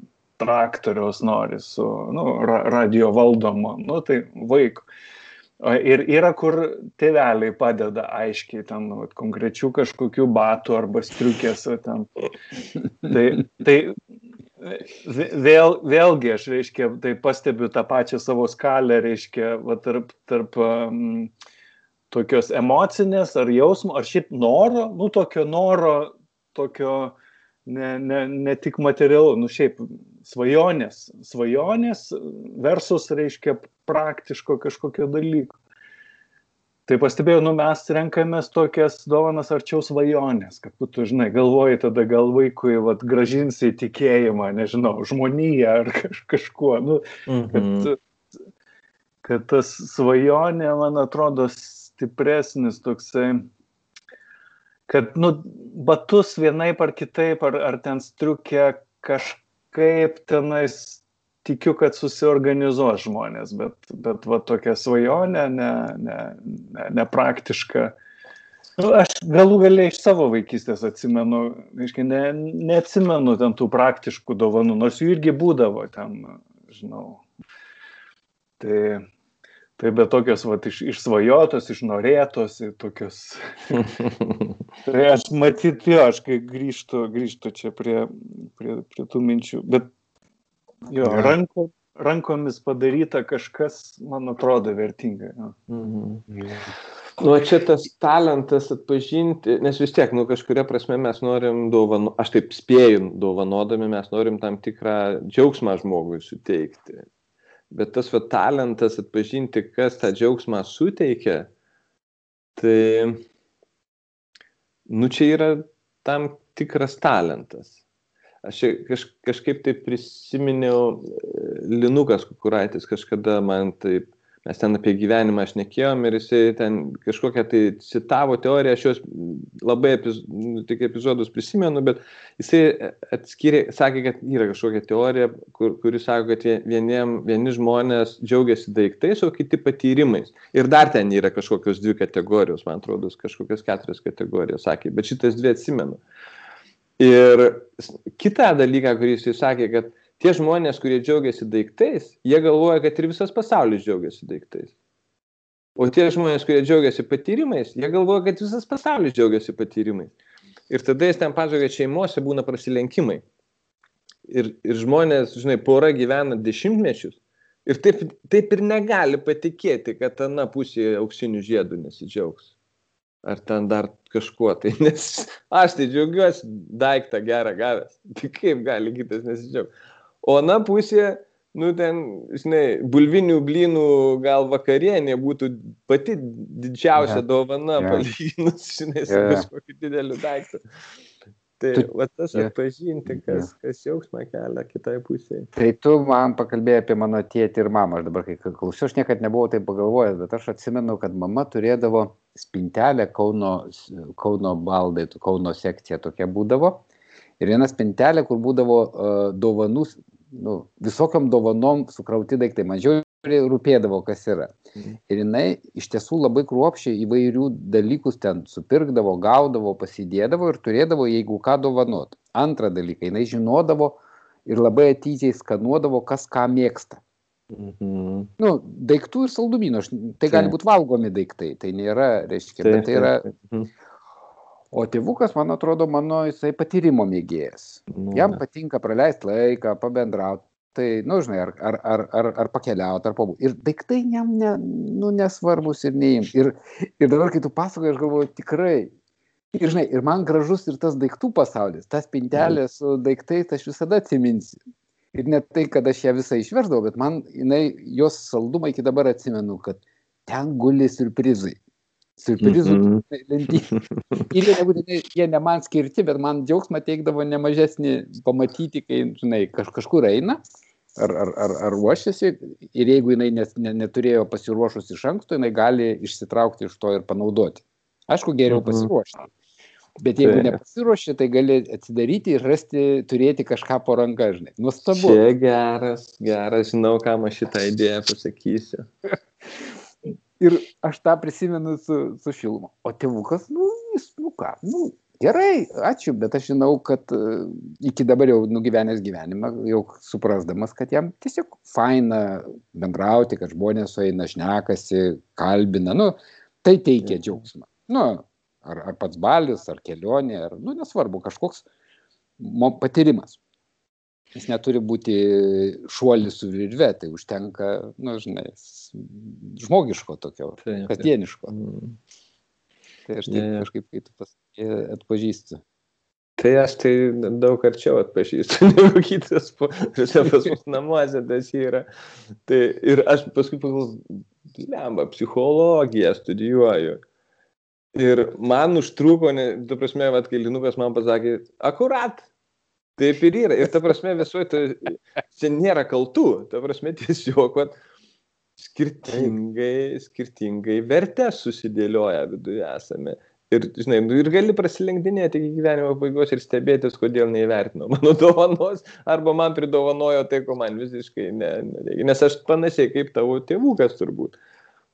traktoriaus nori su nu, ra radio valdomu, nu, tai vaiku. Ir yra, kur tėveliai padeda aiškiai ten nu, konkrečių kažkokių batų arba striukės. Ten. Tai, tai vėl, vėlgi aš, reiškia, tai pastebiu tą pačią savo skalę, reiškia, va, tarp, tarp um, tokios emocinės ar jausmo, ar šiaip noro, nu tokio noro, tokio ne, ne, ne tik materialu, nu šiaip svajonės, svajonės versus, reiškia, praktiško kažkokio dalyko. Tai pastebėjau, nu mes renkamės tokias dovanas arčiau svajonės, kad tu, žinai, galvoji tada gal vaikui, vad, gražinsi tikėjimą, nežinau, žmoniją ar kaž, kažkuo, nu, kad, mhm. kad tas svajonė, man atrodo, stipresnis toksai, kad, nu, batus vienaip ar kitaip, ar, ar ten striukė kažkaip tenais tikiu, kad susiorganizuos žmonės, bet, bet va tokia svajonė, ne, ne, ne, nepraktiška. Nu, aš galų galiai iš savo vaikystės atsimenu, aiškiai, ne, neatsimenu ten tų praktiškų dovanų, nors jų irgi būdavo ten, žinau. Tai Tai bet tokios vat, iš, išsvajotos, išnorėtos, tokios. tai aš matyt, jo, aš kai grįžtu, grįžtu čia prie, prie, prie tų minčių. Bet jo, ranko, rankomis padaryta kažkas, man atrodo, vertinga. Jo. Mhm. Nu, čia tas talentas atpažinti, nes vis tiek, nu, kažkuria prasme mes norim dovanoti, aš taip spėju, dovanodami mes norim tam tikrą džiaugsmą žmogui suteikti bet tas va talentas atpažinti, kas tą džiaugsmą suteikia, tai, nu čia yra tam tikras talentas. Aš kaž, kažkaip tai prisiminiau, Linukas Kukuraitis kažkada man taip mes ten apie gyvenimą aš nekėjom ir jisai ten kažkokią tai citavo teoriją, aš jos labai epiz, nu, tik epizodus prisimenu, bet jisai atskyrė, sakė, kad yra kažkokia teorija, kur, kuri sako, kad vieniem, vieni žmonės džiaugiasi daiktais, o kiti patyrimais. Ir dar ten yra kažkokios dvi kategorijos, man atrodo, kažkokios keturios kategorijos, sakė, bet šitas dvi atsimenu. Ir kitą dalyką, kurį jisai sakė, kad tie žmonės, kurie džiaugiasi daiktais, jie galvoja, kad ir visas pasaulis džiaugiasi daiktais. O tie žmonės, kurie džiaugiasi patyrimais, jie galvoja, kad visas pasaulis džiaugiasi patyrimais. Ir tada jis ten pasakoja, kad šeimose būna prasilenkimai. Ir, ir žmonės, žinai, pora gyvena dešimtmečius. Ir taip, taip ir negali patikėti, kad ana pusėje auksinių žiedų nesidžiaugs. Ar ten dar kažkuo. Tai nes aš tai džiaugiuosi daiktą gerą gavęs. Tai kaip gali kitas nesidžiaugti. O ana pusė, nu ten, žinai, bulvinių blynų gal vakarienė būtų pati didžiausia ja. dovana ja. palyginus, žinai, su ja. kažkokiu dideliu daiktu. Tai tu, va tas ja. atpažinti, kas, ja. kas jausmą kelia kitai pusėje. Tai tu man pakalbėjai apie mano tėtį ir mamą, aš dabar kai klausiau, aš niekada nebuvau taip pagalvojęs, bet aš atsimenu, kad mama turėdavo spintelę Kauno, Kauno baldai, Kauno sekcija tokia būdavo. Ir viena spintelė, kur būdavo uh, dovanų nu, visokiam dovanom sukrauti daiktai, mažiau rūpėdavo, kas yra. Mhm. Ir jinai iš tiesų labai kruopšiai įvairių dalykus ten supirkdavo, gaudavo, pasidėdavo ir turėdavo, jeigu ką dovanot. Antrą dalyką, jinai žinodavo ir labai atidžiai skanuodavo, kas ką mėgsta. Mhm. Nu, daiktų ir saldumynų, tai gali būti valgomi daiktai, tai nėra, reiškia, bet tai yra... Mhm o tėvukas man atrodo mano jisai patyrimo mėgėjas nu, jam patinka praleist laiką pabendraut tai nu žinai ar ar ar ar ar pakeliaut ar pabūt ir daiktai jam ne nu nesvarbūs ir neimt ir ir dabar kai tu pasakoji aš galvoju tikrai. Ir žinai ir man gražus ir tas daiktų pasaulis ta spintelė su daiktais aš visada atsiminsiu. Ir net tai kad aš ją visą išversdavau bet man jinai jos saldumą iki dabar atsimenu kad ten guli surprizai. Surprizų Mhm. lentynų. Ir jie nebūtinai, jie ne man skirti, bet man džiaugsmą teikdavo nemažesnį pamatyti, kai, žinai, kaž, kažkur eina ar, ar, ar, ar ruošiasi ir jeigu jinai nes, ne, neturėjo pasiruošus iš anksto, jinai gali išsitraukti iš to ir panaudoti. Aišku, geriau Mhm. pasiruošti. Bet jeigu Taip. nepasiruoši, tai gali atsidaryti ir rasti, turėti kažką po ranka, žinai. Nuostabu. Čia geras, geras, žinau, kam aš šitą idėją pasakysiu. Ir aš tą prisimenu su, su šiluma. O tėvukas, nu, jis, nu ką, nu, gerai, ačiū, bet aš žinau, kad e, iki dabar jau nugyvenęs gyvenimą, jau suprasdamas, kad jam tiesiog faina bendrauti, kad žmonės sueina, šnekasi, kalbina, nu, tai teikia džiaugsmą. Nu, ar, ar pats balius, ar kelionė, ar, nu, nesvarbu, kažkoks patyrimas. Jis neturi būti šuolis su virve, tai užtenka, na, žinai, s- žmogiško tokio, Taip. kasdieniško. Mm. Tai aš taip jo. kažkaip, kai tu pasakė, atpažįstu. Tai aš tai daug arčiau atpažįstu, negu kitas, čia pas mus namuose tas yra. Tai ir aš paskui pagalvoju, lemba, psichologiją studijuoju. Ir man užtruko, ne, tu prasme, vat, kai Linukas man pasakė, akurat, taip ir yra. Ir ta prasme, visoje, tai čia nėra kaltų, ta prasme, tiesiog, vat, skirtingai, skirtingai vertės susidėlioja viduje esame. Ir, žinai, nu, ir gali prasilenkdinėti iki gyvenimo pabaigos ir stebėtis, kodėl neįvertino mano dovanos, arba man pridovanojo tai, ko man visiškai ne, nereikia. Nes aš panašiai kaip tavo tėvukas turbūt.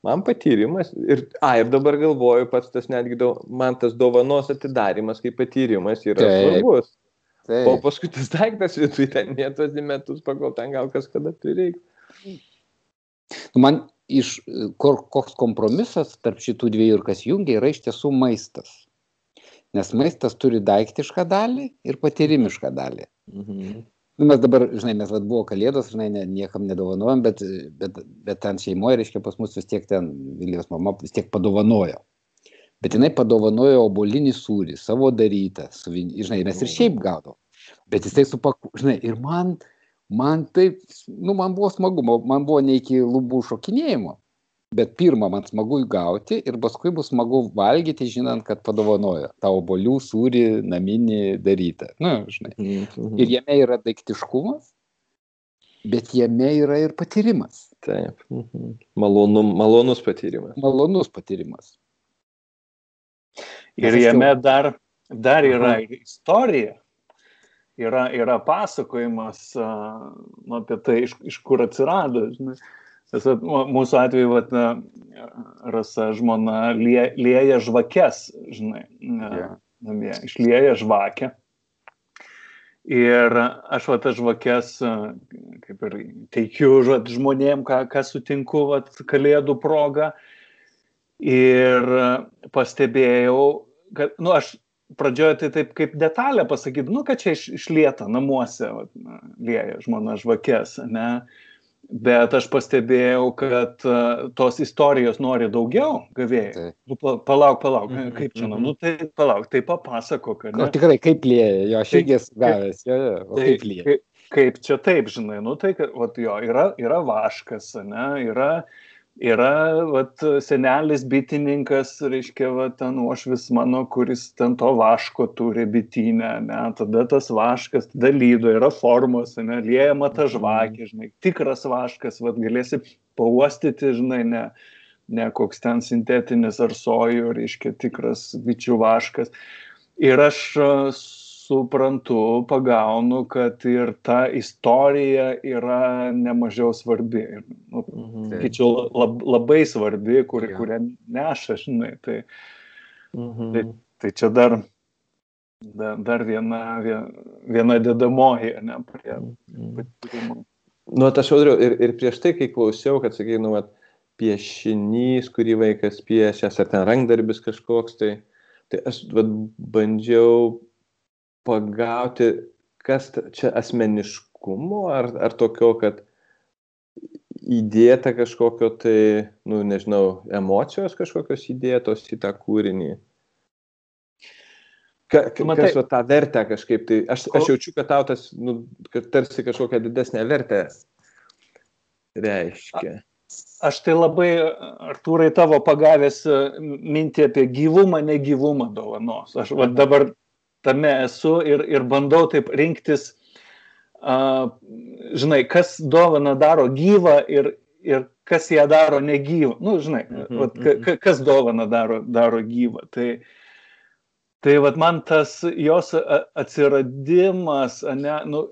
Man patyrimas ir, a, ir dabar galvoju, pats tas netgi, do, man tas dovanos atidarimas kaip patyrimas yra Taip. svarbus. O Taip, paskui tas daiktas viduje ten mėtos į metus, pagal ten gal kas kada prireiks. Nu, man iš, kur, koks kompromisas tarp šitų dviejų ir kas jungia yra iš tiesų maistas. Nes maistas turi daiktišką dalį ir patyrimišką dalį. Mhm. Nu, mes dabar, žinai, mes vat, buvo kalėdos, žinai, ne, niekam nedovanojom, bet, bet, bet ten šeimoje, reiškia, pas mus vis tiek ten Vilijos mama vis tiek padovanojo. Bet jinai padovanojo obolinį sūrį, savo darytą, su, vin- žinai, mes ir šiaip gaudavom. Bet jisai supaku, žinai, ir man, man taip, nu, man buvo smagu, ma- man buvo ne iki lubų šokinėjimo. Bet pirmą man smagu gauti ir paskui bus smagu valgyti, žinant, kad padovanojo tą obolių sūrį naminį darytą. Nu, žinai. Mhm. Ir jame yra daiktiškumas, bet jame yra ir patyrimas. Taip. Mhm. Malonu, malonus patyrimas. Malonus patyrimas. Ir jame dar, dar yra ir istorija, yra, yra pasakojimas uh, apie tai, iš, iš kur atsirado. Žinai. Nes mūsų atveju vat, rasa žmona lie, lieja žvakes, žinai, na, Jo. namie, išlieja žvakę. Ir aš va tas žvakes, kaip ir teikiu vat, žmonėm, ką, ką sutinku vat, kalėdų proga. Ir pastebėjau, kad, nu, aš pradžioje tai taip kaip detalę pasakyti, nu, kad čia iš, išlieta namuose, vat, na, lieja žmona žvakes, ne. Bet aš pastebėjau, kad a, tos istorijos nori daugiau gavėjai. Taip. Nu, pa- palauk, palauk, Mhm, kaip čia, mhm. nu, tai palauk, tai papasakok, kad O tikrai kaip lieja, jo, aš Tai- irgi esu gavęs, jo, jo, o Tai kaip lieja. kaip, kaip čia taip, žinai, nu tai, kad, vat, jo, yra, yra vaškas, ne, yra, yra vat, senelis bitininkas, reiškia, vat, ten uošvis mano, kuris ten to vaško turi bitinę, ne, tada tas vaškas, tada lydo, yra formos, ne, liejama ta žvakė, žinai, tikras vaškas, vat, galėsi pauostyti, žinai, ne, ne koks ten sintetinis ar sojų, reiškia, tikras bičių vaškas. Ir aš suprantu, pagaunu, kad ir ta istorija yra nemažiau svarbi. Ir, nu, Mhm. sakyčiau, lab, labai svarbi, kur, Jo. kurią neša, žinai. Tai, Mhm. tai čia dar, dar, viena, vie- viena dedamoji, ne, prie Mhm. patyrimo. Nu, aš audriau ir, ir prieš tai, kai klausiau, kad, sakai, nu, vat, piešinys, kurį vaikas piešęs, ar ten rankdarbis kažkoks, tai, tai aš vat, bandžiau pagauti, kas čia asmeniškumo, ar, ar tokio, kad įdėta kažkokio tai, nu, nežinau, emocijos kažkokios įdėtos į tą kūrinį. Ka, ka, Matai- kas va tą vertę kažkaip tai, aš, aš jaučiu, kad tau tas, nu, kad tarsi kažkokią didesnę vertę reiškia. aš tai labai, Artūrai, tavo pagavęs mintį apie gyvumą, negyvumą dovanos. Aš va, dabar tame esu ir, ir bandau taip rinktis, uh, žinai, kas dovana daro gyvą ir, ir kas ją daro negyvą. Nu, žinai, mm -hmm. vat, ka, kas dovana daro, daro gyvą. Tai, tai vat, man tas jos atsiradimas, ne, nu,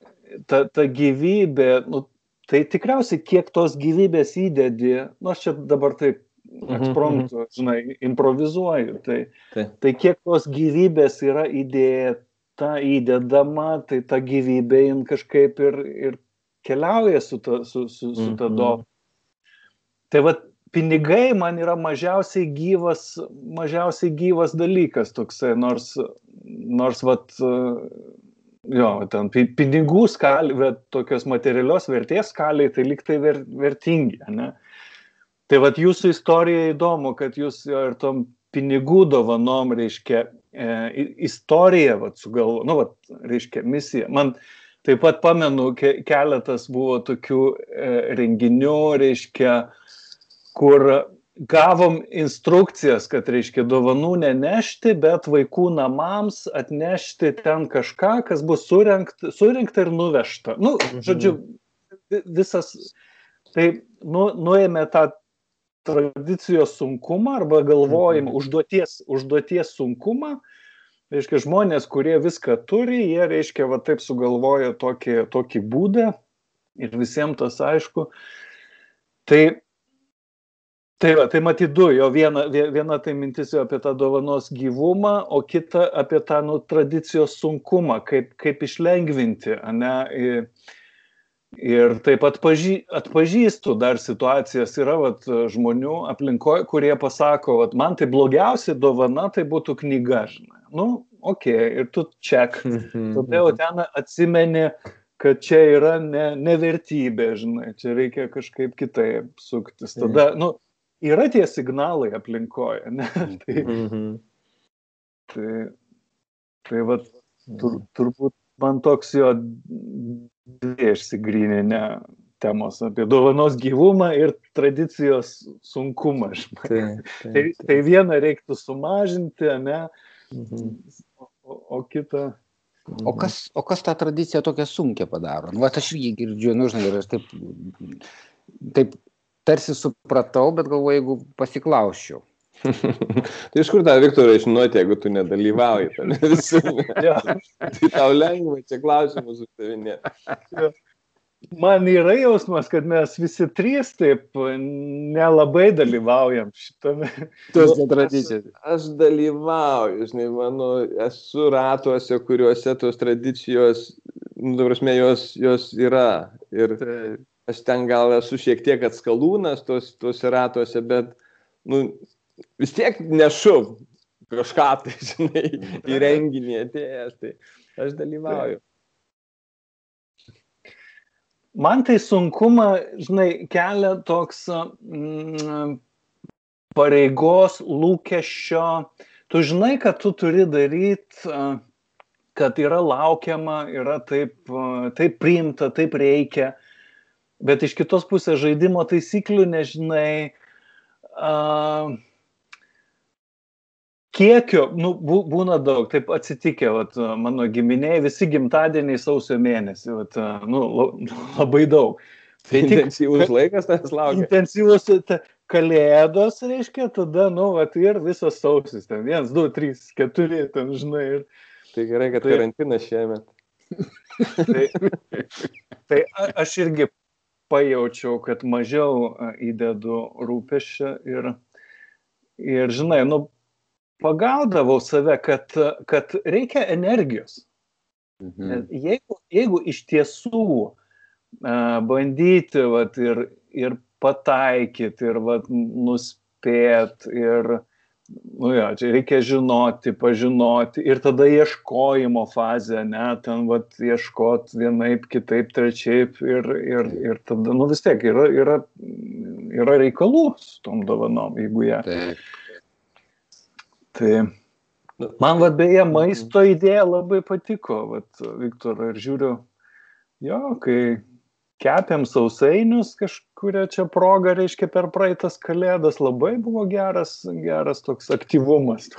ta, ta gyvybė, nu, tai tikriausiai kiek tos gyvybės įdedi, nu aš čia dabar taip mhm, ekspromptu, mhm. žinai, improvizuoju, tai, tai. tai kiek tos gyvybės yra įdėta, įdedama, tai ta gyvybė jin kažkaip ir, ir keliauja su ta, su, su, su ta do. Tai vad, pinigai man yra mažiausiai gyvas, mažiausiai gyvas dalykas toksai, nors, nors vat, jo, ten pinigų skalė, bet tokios materialios vertės skaliai, tai liktai ver, vertingi, ne? Tai vad jūsų istorija įdomu, kad jūs ir tom pinigų dovanom, reiškia, e, istoriją, vad, sugalvo, nu, vad, reiškia, misiją. Man taip pat pamenu, ke, keletas buvo tokių e, renginių, reiškia, kur gavom instrukcijas, kad reiškia dovanų nenešti, bet vaikų namams atnešti ten kažką, kas bus surinkta, surinkta ir nuvežta. Nu, mhm. žodžiu, visas, tai nu, nuėmė tą tradicijos sunkumą arba galvojimą, mhm. užduoties, užduoties sunkumą. Reiškia, žmonės, kurie viską turi, jie, reiškia, va taip sugalvoja tokį, tokį būdą ir visiems tas aišku. Tai tai va tai matyt du jo viena viena tai mintis jau apie tą dovanos gyvumą o kita apie tą nu tradicijos sunkumą kaip kaip išlengvinti ane ir taip atpažį atpažįstu dar situacijas yra vat žmonių aplinkoj kurie pasako vat man tai blogiausia dovana tai būtų knyga žinai nu okei ir tu ček Mhm. tada jau ten atsimeni kad čia yra ne ne vertybė žinai čia reikia kažkaip kitaip suktis tada nu yra tie signalai aplinkoje, ne? tai, Mhm. tai, tai va, tur, turbūt man toks jo dvi išsigryninę temos apie dovanos gyvumą ir tradicijos sunkumą. Taip, Tai, taip, tai vieną reiktų sumažinti, ne, Mhm. o, o kitą. O kas, o kas tą tradiciją tokią sunkę padaro? Nu, vat aš irgi girdžiu, nu, žinai, ir aš taip, taip tarsi supratau, bet galvoju, jeigu pasiklausčiau. Tai iš kur tą Viktorą žinoti, jeigu tu nedalyvauji tame visame? Tai tau lengva čia klausimus uždavinėti. Man yra jausmas, kad mes visi trys taip nelabai dalyvaujam šitame. Tos tradicijos. Aš dalyvauju, žinai, mano, esu ratuose, kuriuose tos tradicijos, nu, prasme, jos, jos yra. Ir aš ten gal esu šiek tiek atskalūnas tos, tos ratuose, bet, nu, vis tiek nešu kažką tai, žinai, į renginį atėjęs, tai aš dalyvauju. Man tai sunkumą, žinai, kelia toks mm, pareigos lūkesčio. Tu žinai, kad tu turi daryti, kad yra laukiama, yra taip, taip priimta, taip reikia, bet iš kitos pusės žaidimo taisyklių nežinai. Uh, kiekio, nu, bū, būna daug, taip atsitikė, vat, mano giminiai, visi gimtadieniai sausio mėnesį, vat, nu, labai daug. Tai intensyvus laikas tas laukia. Intensyvus ta, kalėdos, reiškia, tada, nu, vat, ir visas sausis, ten, vienas, du, trys, keturi, ten, žinai. Ir, Tai gerai, kad Tai- karantinas šiemet. tai, tai a- aš irgi pajaučiau, kad mažiau įdedu rūpešio ir, ir, žinai, nu, pagaudavau save, kad, kad reikia energijos. Mhm. Jeigu, jeigu iš tiesų a, bandyti vat, ir, ir pataikyti, ir vat, nuspėt, ir, nu jo, čia reikia žinoti, pažinoti, ir tada ieškojimo fazė, ne, ten vat, ieškot vienaip, kitaip, trečiaip, ir, ir, ir tada, nu vis tiek yra, yra, yra reikalų su tom dovanom, jeigu jie. Taip. Tai man vad beje maisto idėja labai patiko, vat, Viktor, ir žiūriu, jo, kai, kepėm sausainius kažkuria čia proga, reiškia, per praeitas kalėdas. Labai buvo geras, geras toks aktyvumas.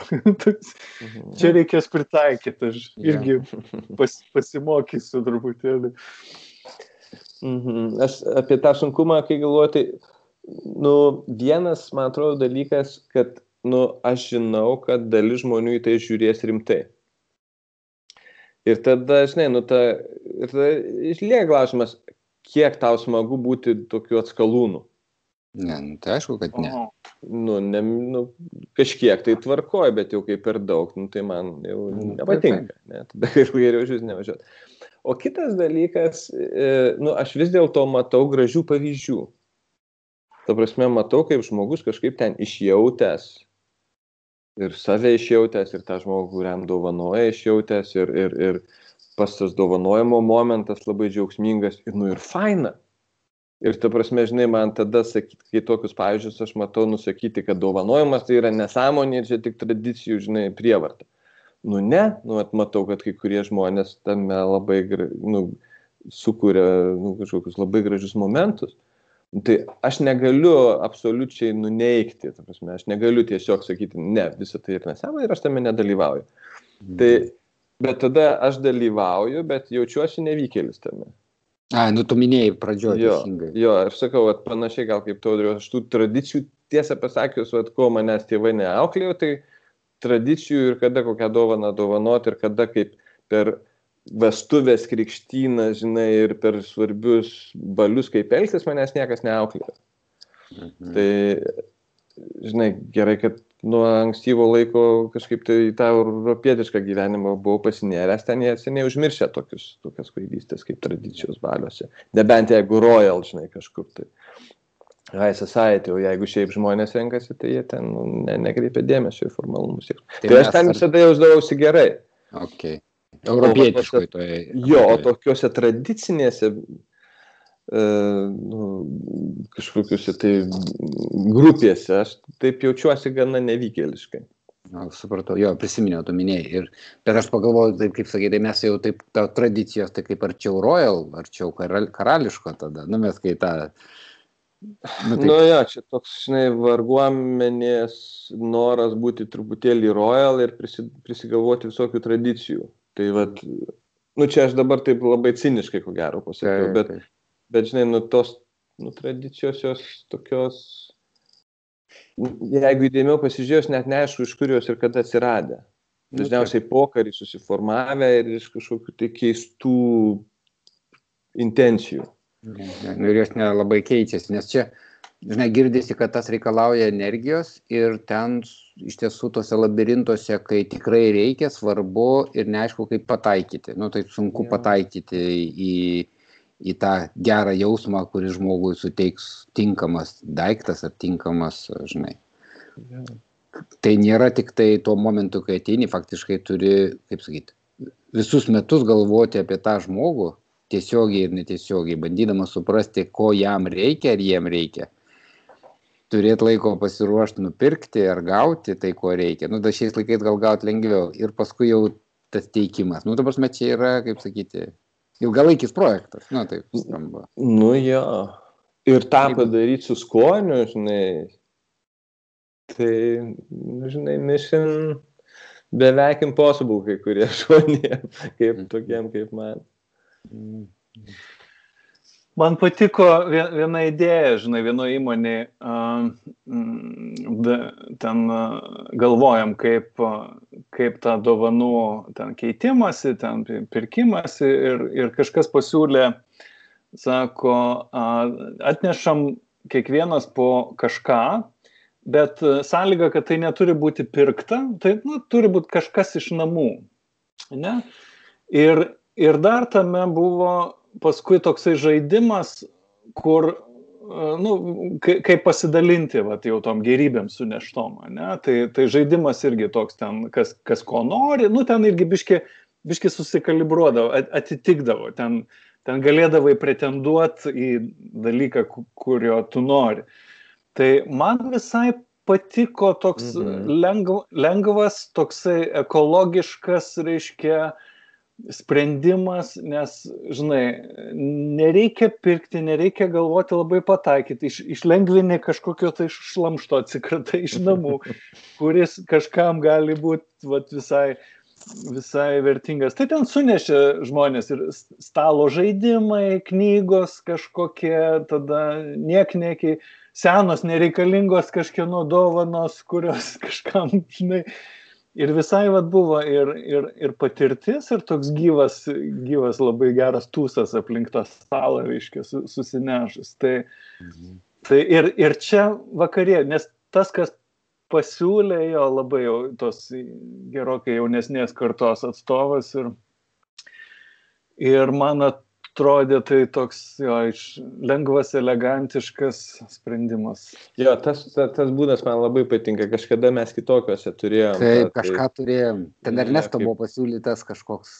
Mhm. čia reikės pritaikyti, aš irgi pas, pasimokysiu truputėlį. Mhm. Aš apie tą sunkumą, kai galvoju, tai, nu, vienas, man atrodo, dalykas, kad, nu, aš žinau, kad dalis žmonių į tai žiūrės rimtai. Ir tada, žinai, nu, ta, ir tada išlieka klausimas, kiek tau smagu būti tokiu atskalūnu. Ne, nu, tai aišku, kad ne. Nu, ne nu, kažkiek tai tvarkoja, bet jau kaip per daug, nu, tai man jau nu, nepatinka. Ne? Tada geriau iš vis nevažiuoti. O kitas dalykas, e, nu, aš vis dėlto matau gražių pavyzdžių. Ta prasme, matau, kaip žmogus kažkaip ten išjautęs ir save išjautęs, ir tą žmogų, kuriam dovanoja išjautęs, ir, ir, ir pas tas dovanojimo momentas labai džiaugsmingas, ir, nu, ir faina. Ir ta prasme, žinai, man tada sakyti, kai tokius pavyzdžius aš matau, nusakyti, kad dovanojimas tai yra nesąmonė ir čia tik tradicijų, žinai, prievarta. Nu ne, nu matau, kad kai kurie žmonės tame labai, nu, sukuria nu, kažkokius labai gražius momentus. Tai aš negaliu absoliučiai nuneikti, prasme, aš negaliu tiesiog sakyti, ne, visą tai yra nesąmonė ir aš tame nedalyvauju. Mm. Tai, bet tada aš dalyvauju, bet jaučiuosi nevykėlis tame. A, nu tu minėjai pradžioje. Jo, jo, aš sakau, at, panašiai gal kaip taudriu, aš tų tradicijų, tiesą pasakius, at, ko manęs tėvai neauklėjo, tai tradicijų ir kada kokią dovaną dovanoti ir kada kaip per vestuvės krikštyną, žinai, ir per svarbius balius, kaip elgtis, manęs niekas neauklėjo. Mhm. Tai, žinai, gerai, kad nuo ankstyvo laiko kažkaip tai tą europietišką gyvenimą buvau pasinėręs, ten jie seniai užmiršę tokius, tokias kvailystės kaip tradicijos baliuose. Nebent jeigu royal, žinai, kažkur tai. High society, o jeigu šiaip žmonės renkasi, tai jie ten nu, ne, nekreipia dėmesio į formalumus. Tai, tai aš ten visada jausdavausi gerai. Okay. Europietiškoje toje. Jo, o tokiuose tradicinėse e, nu, kažkokiuose tai grupėse aš taip jaučiuosi gana nevykėliškai. Na, supratau, jo, prisiminiau, tu minėjai. Ir, bet aš pagalvoju, taip kaip sakai, tai mes jau taip, ta tradicijos, tai kaip arčiau royal, arčiau karal, karališko tada, nu mes kai tą... Nu, taip. nu jo, čia toks, žinai, varguomenės noras būti truputėlį royal ir prisi, prisigalvoti visokių tradicijų. Tai vad, nu čia aš dabar taip labai ciniškai, ko gero, pasakiau, bet, bet žinai, nu tos nu, tradicijos jos tokios, jeigu įdėmiau pasižiūrėjus, net neaišku, iš kur jos ir kada atsiradė. Nu, Dažniausiai pokarį susiformavę ir iš kažkokių tai keistų intencijų. Nu, ir jos nelabai keičiasi, nes čia, žinai, girdisi, kad tas reikalauja energijos ir ten iš tiesų tose labirintuose, kai tikrai reikia, svarbu ir neaišku, kaip pataikyti. Nu, tai sunku ja. pataikyti į, į tą gerą jausmą, kuris žmogui suteiks tinkamas daiktas ar tinkamas, žinai. Ja. Tai nėra tik tai tuo momentu, kai ateini, faktiškai turi, kaip sakyti, visus metus galvoti apie tą žmogų, tiesiogiai ir netiesiogiai, bandydamas suprasti, ko jam reikia ar jiem reikia turėt laiko pasiruošt nupirkti ar gauti tai, ko reikia. Nu, da šiais laikais gal gauti lengviau. Ir paskui jau tas teikimas. Nu, dabar mes čia yra, kaip sakyti, ilgalaikis projektas. Nu, taip skamba. Nu, jo. Ir tą padaryti su skoniu, žinai. Tai, nu, žinai, mission beveik impossible kai kurie žmonėm, kaip mm. tokiem kaip man. Man patiko viena idėja, žinai, vienoje įmonėje, ten galvojam, kaip, kaip tą dovanų ten keitimąsi, ten pirkimąsi ir, ir kažkas pasiūlė, sako, atnešam kiekvienas po kažką, bet sąlyga, kad tai neturi būti pirkta, tai nu, turi būti kažkas iš namų. Ne? Ir, ir dar tame buvo paskui toksai žaidimas, kur, e, nu, kaip pasidalinti, va, jau tom gerybėm suneštom, ne? Tai, tai žaidimas irgi toks ten, kas, kas ko nori, nu, ten irgi biški, biški susikalibruodavo, atitikdavo, ten, ten galėdavai pretenduoti į dalyką, kurio tu nori. Tai man visai patiko toks mhm. lengv, lengvas, toksai ekologiškas, reiškia, sprendimas, nes, žinai, nereikia pirkti, nereikia galvoti labai pataikyti, iš, išlengvini kažkokio tai šlamšto atsikratai iš namų, kuris kažkam gali būti vat, visai, visai vertingas. Tai ten sunešė žmonės ir stalo žaidimai, knygos kažkokie, tada niekniekiai, senos nereikalingos kažkieno dovanos, kurios kažkam, žinai, ir visai vad buvo ir, ir, ir patirtis, ir toks gyvas, gyvas labai geras tūsas aplink tą stalą, reiškia, susinešus. Tai, mhm. tai ir, ir čia vakarė, nes tas, kas pasiūlė jo labai jau tos gerokai jaunesnės kartos atstovas ir, ir man atrodė tai toks jo, lengvas, elegantiškas sprendimas. Jo, tas, tas, tas būdas man labai patinka, kažkada mes kitokiuose turėjome. Taip, ta, kažką tai... turėjom. Ten Ernesto kaip... buvo pasiūlytas kažkoks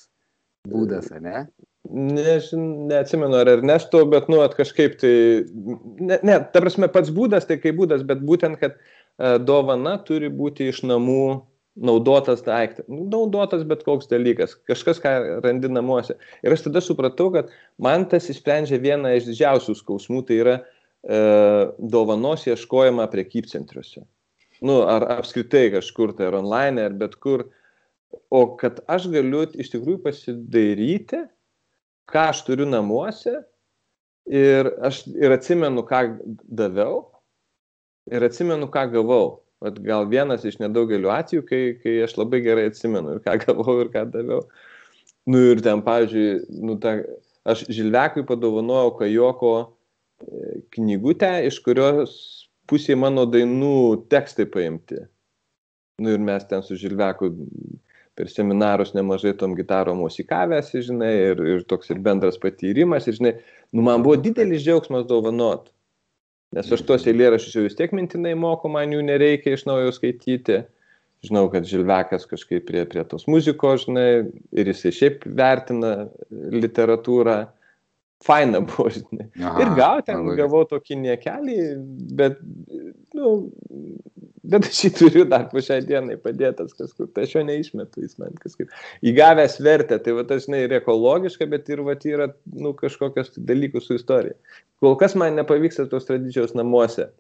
būdas, ne? Nežin, neatsimenu ar Ernesto, bet, nu, at kažkaip tai, ne, ne, ta prasme, pats būdas tai kaip būdas, bet būtent, kad E, dovana turi būti iš namų naudotas daiktas. Nu, naudotas bet koks dalykas, kažkas, ką randi namuose. Ir aš tada supratau, kad man tas įsprendžia vieną iš didžiausių skausmų, tai yra e, dovanos ieškojama prekybcentriuose. Nu, ar apskritai kažkur tai, ar online, ar bet kur. O kad aš galiu iš tikrųjų pasidaryti, ką aš turiu namuose ir aš ir atsimenu, ką daviau ir atsimenu, ką gavau. Vat gal vienas iš nedaugelių atvejų, kai, kai aš labai gerai atsimenu ir ką gavau ir ką daviau. Nu ir ten, pavyzdžiui, nu, ta, aš Žilvekui padovanojau Kajoko e, knygutę, iš kurios pusė mano dainų tekstai paimti. Nu ir mes ten su Žilveku per seminarus nemažai tom gitarom musikavęs, žinai, ir, ir toks ir bendras patyrimas, ir, žinai, nu man buvo didelis džiaugsmas dovanot. Nes aš tuos eilėraščius jau vis tiek mintinai moku, man jų nereikia iš naujo skaityti. Žinau, kad Žilvekas kažkaip prie, prie tos muzikos, žinai, ir jisai šiaip vertina literatūrą. Faina buvo, žinai. Aha, ir gal ten gavau tokį niekelį, bet, nu, bet aš jį turiu dar po šiai dienai padėtas kažkur, tai aš jo neišmetu, jis man kažkaip įgavęs vertę, tai va tas, žinai, ir ekologiška, bet ir va yra, nu, kažkokios dalykus su istorija. Kol kas man nepavyksta tos tradicijos namuose.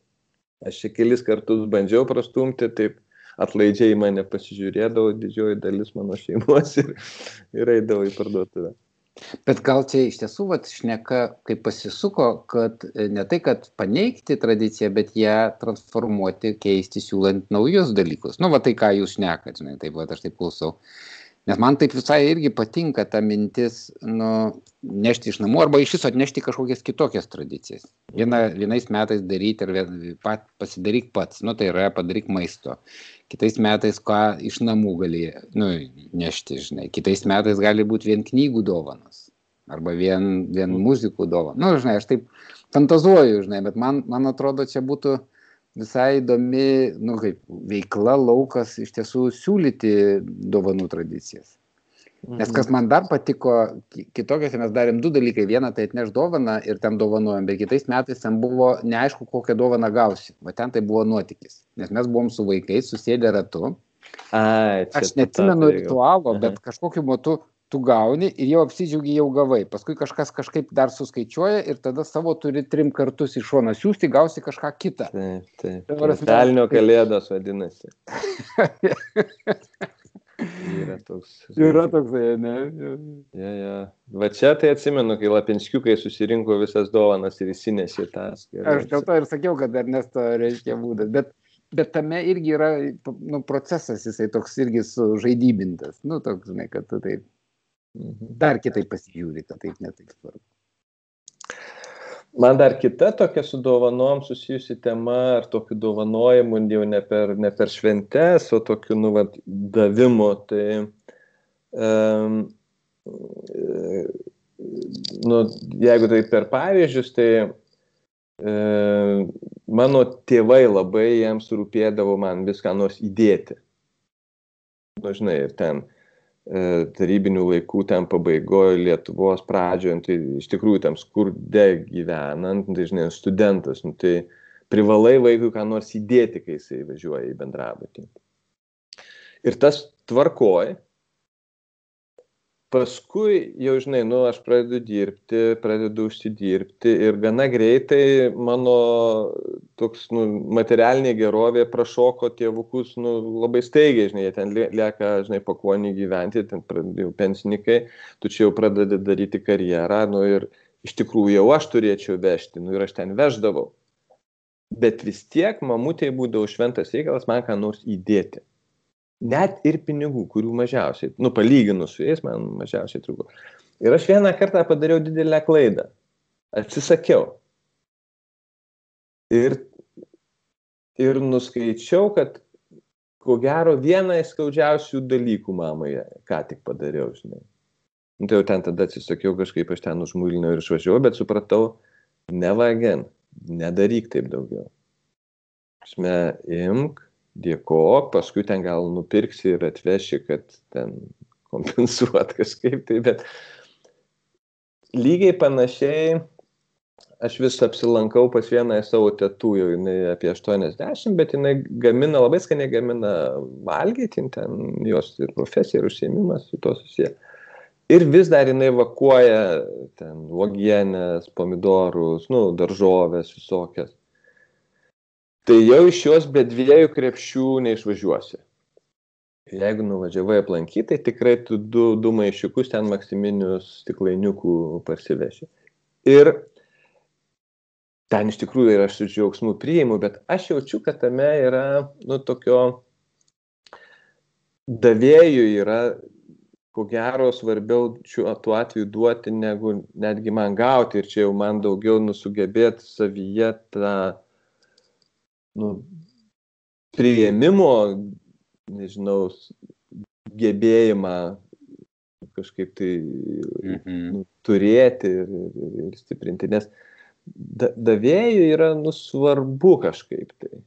Aš čia kelis kartus bandžiau prastumti, taip atlaidžiai mane pasižiūrėdavo didžioji dalis mano šeimos ir, ir eidavo į parduotuvę. Bet gal čia iš tiesų vat, šneka, kaip pasisuko, kad e, ne tai, kad paneigti tradiciją, bet ją transformuoti, keisti, siūlant naujus dalykus. Nu, va tai, ką jūs šnekat, žinai, taip, va, aš taip klausau. Nes man taip visai irgi patinka ta mintis, nu, nešti iš namų arba iš viso atnešti kažkokias kitokias tradicijas. Viena, vienais metais daryti ir pat, pasidaryk pats, nu, tai yra padaryk maisto kitais metais ką iš namų gali nu, nešti, žinai. Kitais metais gali būti vien knygų dovanas arba vien, vien muzikų dovanas. Nu, žinai, aš taip fantazuoju, žinai, bet man, man atrodo, čia būtų visai įdomi, nu, kaip veikla, laukas iš tiesų siūlyti dovanų tradicijas. Nes kas man dar patiko, kitokiose mes darėm du dalykai. Vieną tai atneš dovaną ir ten dovanojom, bet kitais metais ten buvo neaišku, kokią dovaną gausi. O ten tai buvo nuotykis. Nes mes buvom su vaikais susėdę ratu. Ai, Aš neatsimenu ritualo, bet kažkokiu metu tu gauni ir jau apsidžiaugi jau gavai. Paskui kažkas kažkaip dar suskaičiuoja ir tada savo turi trim kartus iš šono siūsti, gausi kažką kitą. Taip, taip. Velnio kalėdos vadinasi. Yra toks. Yra toks, ne? Ja, ja. Va čia tai atsimenu, kai lapinskiukai susirinko visas dovanas ir įsinešė tas. Aš dėl to ir sakiau, kad Ernesto reiškia būdas. Bet, bet tame irgi yra nu, procesas, jisai toks irgi sužaidybintas. Nu, toks, žinai, kad tu taip. Dar kitaip pasižiūri, kad taip netaip svarbu. Man dar kita tokia su dovanom susijusi tema, ar tokiu dovanojimu jau ne per, ne per šventes, o tokiu, nu, vat, davimu. Tai, um, nu, jeigu tai per pavyzdžius, tai um, mano tėvai labai jiems rūpėdavo man viską nors įdėti. Nu, žinai, ir ten E, tarybinių laikų ten pabaigoje Lietuvos pradžioje, tai iš tikrųjų tam skurde gyvenant, dažnai studentas, nu, tai privalai vaikui ką nors įdėti, kai jisai važiuoja į bendrabutį. Ir tas tvarkoj, paskui jau žinai nu aš pradedu dirbti pradedu užsidirbti ir gana greitai mano toks nu materialinė gerovė prašoko tėvukus nu labai staigiai žinai jie ten lieka žinai pakuonį gyventi ten jau pensininkai tu čia jau pradedi daryti karjerą nu ir iš tikrųjų jau aš turėčiau vežti nu ir aš ten veždavau. Bet vis tiek mamutei būdavo šventas reikalas man ką nors įdėti net ir pinigų, kurių mažiausiai, nu, palyginus su jais, man mažiausiai trūko. Ir aš vieną kartą padariau didelę klaidą. Atsisakiau. Ir, ir nuskaičiau, kad ko gero vieną iš skaudžiausių dalykų mamai, ką tik padariau, žinai. Nu, tai jau ten tada atsisakiau kažkaip, aš ten užmūlinau ir išvažiavau, bet supratau, nevagen, nedaryk taip daugiau. Žinai, imk, dėkok, paskui ten gal nupirksi ir atveši, kad ten kompensuot kažkaip tai, bet lygiai panašiai aš vis apsilankau pas vieną savo tėtų, jau jinai apie 80, bet jinai gamina, labai skaniai gamina valgyti, ten jos ir profesija, ir užsiemimas su to susiję. Ir vis dar jinai vakuoja ten uogienės, pomidorus, nu, daržovės visokias tai jau iš jos be dviejų krepšių neišvažiuosi. Jeigu nuvažiavai aplankyti, tai tikrai tu du, du maišiukus ten maksiminius stiklainiukų parsiveši. Ir ten iš tikrųjų ir aš su džiaugsmu priimu, bet aš jaučiu, kad tame yra, nu, tokio davėjų yra, ko gero, svarbiau šiuo tuo atveju duoti, negu netgi man gauti. Ir čia jau man daugiau nusugebėti savyje tą nu, prieimimo, nežinau, gebėjimą kažkaip tai mhm. nu, turėti ir, ir, ir stiprinti, nes da, davėjui yra nu, svarbu kažkaip tai,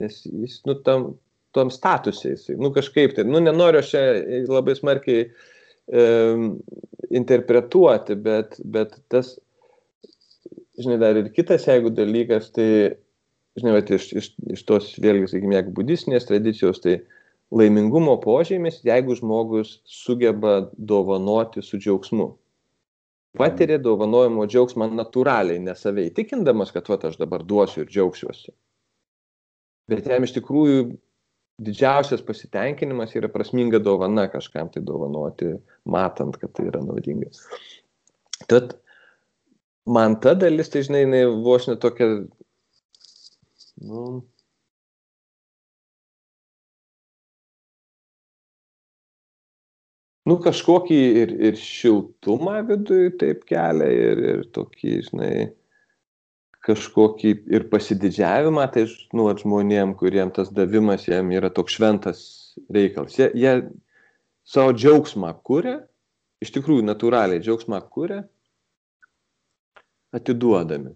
nes jis nu, tam, tom statusai, jisai, nu kažkaip tai, nu nenoriu aš čia labai smarkiai e, interpretuoti, bet, bet tas, žinai, dar ir kitas, jeigu dalykas, tai žinai, vat, iš, iš, iš tos, vėlgi, sakykime, jeigu budistinės tradicijos, tai laimingumo požymis, jeigu žmogus sugeba dovanoti su džiaugsmu. Patiria dovanojimo džiaugsmą natūraliai, nesavai tikindamas, kad va, aš dabar duosiu ir džiaugsiuosi. Bet jam iš tikrųjų didžiausias pasitenkinimas yra prasminga dovana kažkam tai dovanoti, matant, kad tai yra naudinga. Tad man ta dalis, tai žinai, jinai vos netokia nu nu kažkokį ir, ir šiltumą viduje taip kelia, ir, ir tokį, žinai, kažkokį ir pasididžiavimą, tai, nu, at žmonėm, kuriem tas davimas jam yra toks šventas reikalas. Jie, jie savo džiaugsmą kuria, iš tikrųjų natūraliai džiaugsmą kuria, atiduodami.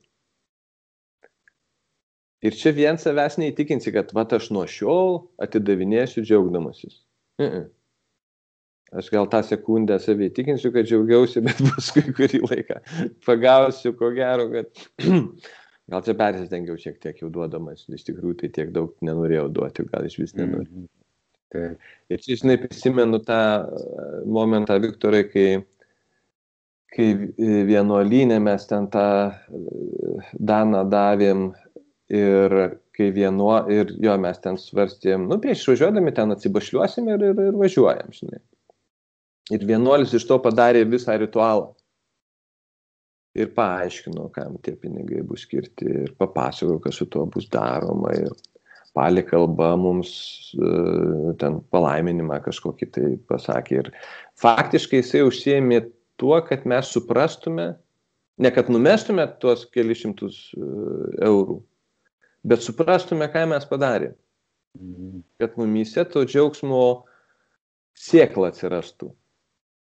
Ir čia vien savęs neįtikinsi, kad va aš nuo šiol atidavinėsiu džiaugdamasis. Mm -mm. Aš gal tą sekundę savai įtikinsiu, kad džiaugiausi, bet paskui kurį laiką pagausiu, ko gero, kad gal čia persistengiau šiek tiek jau duodamas, iš tikrųjų tai tiek daug nenorėjau duoti, gal iš vis nenoriu. Mm -hmm. Tai. Ir čia, žinai, prisimenu tą e, momentą, Viktorai, kai, kai vienuolynė mes ten tą e, daną davėm ir kai vienuo, ir jo, mes ten svarstėm, nu, prieš išvažiuodami ten atsibašliuosim ir, ir, ir važiuojam, žinai. Ir vienuolis iš to padarė visą ritualą. Ir paaiškino, kam tie pinigai bus skirti, ir papasakojo, kas su tuo bus daroma. Ir palė kalba mums uh, ten palaiminimą kažkokį tai pasakė. Ir faktiškai jisai užsiemė tuo, kad mes suprastume, ne kad numestume tuos kelišimtus uh, eurų, bet suprastume, ką mes padarėme. Mhm. Kad mumyse to džiaugsmo siekla atsirastų.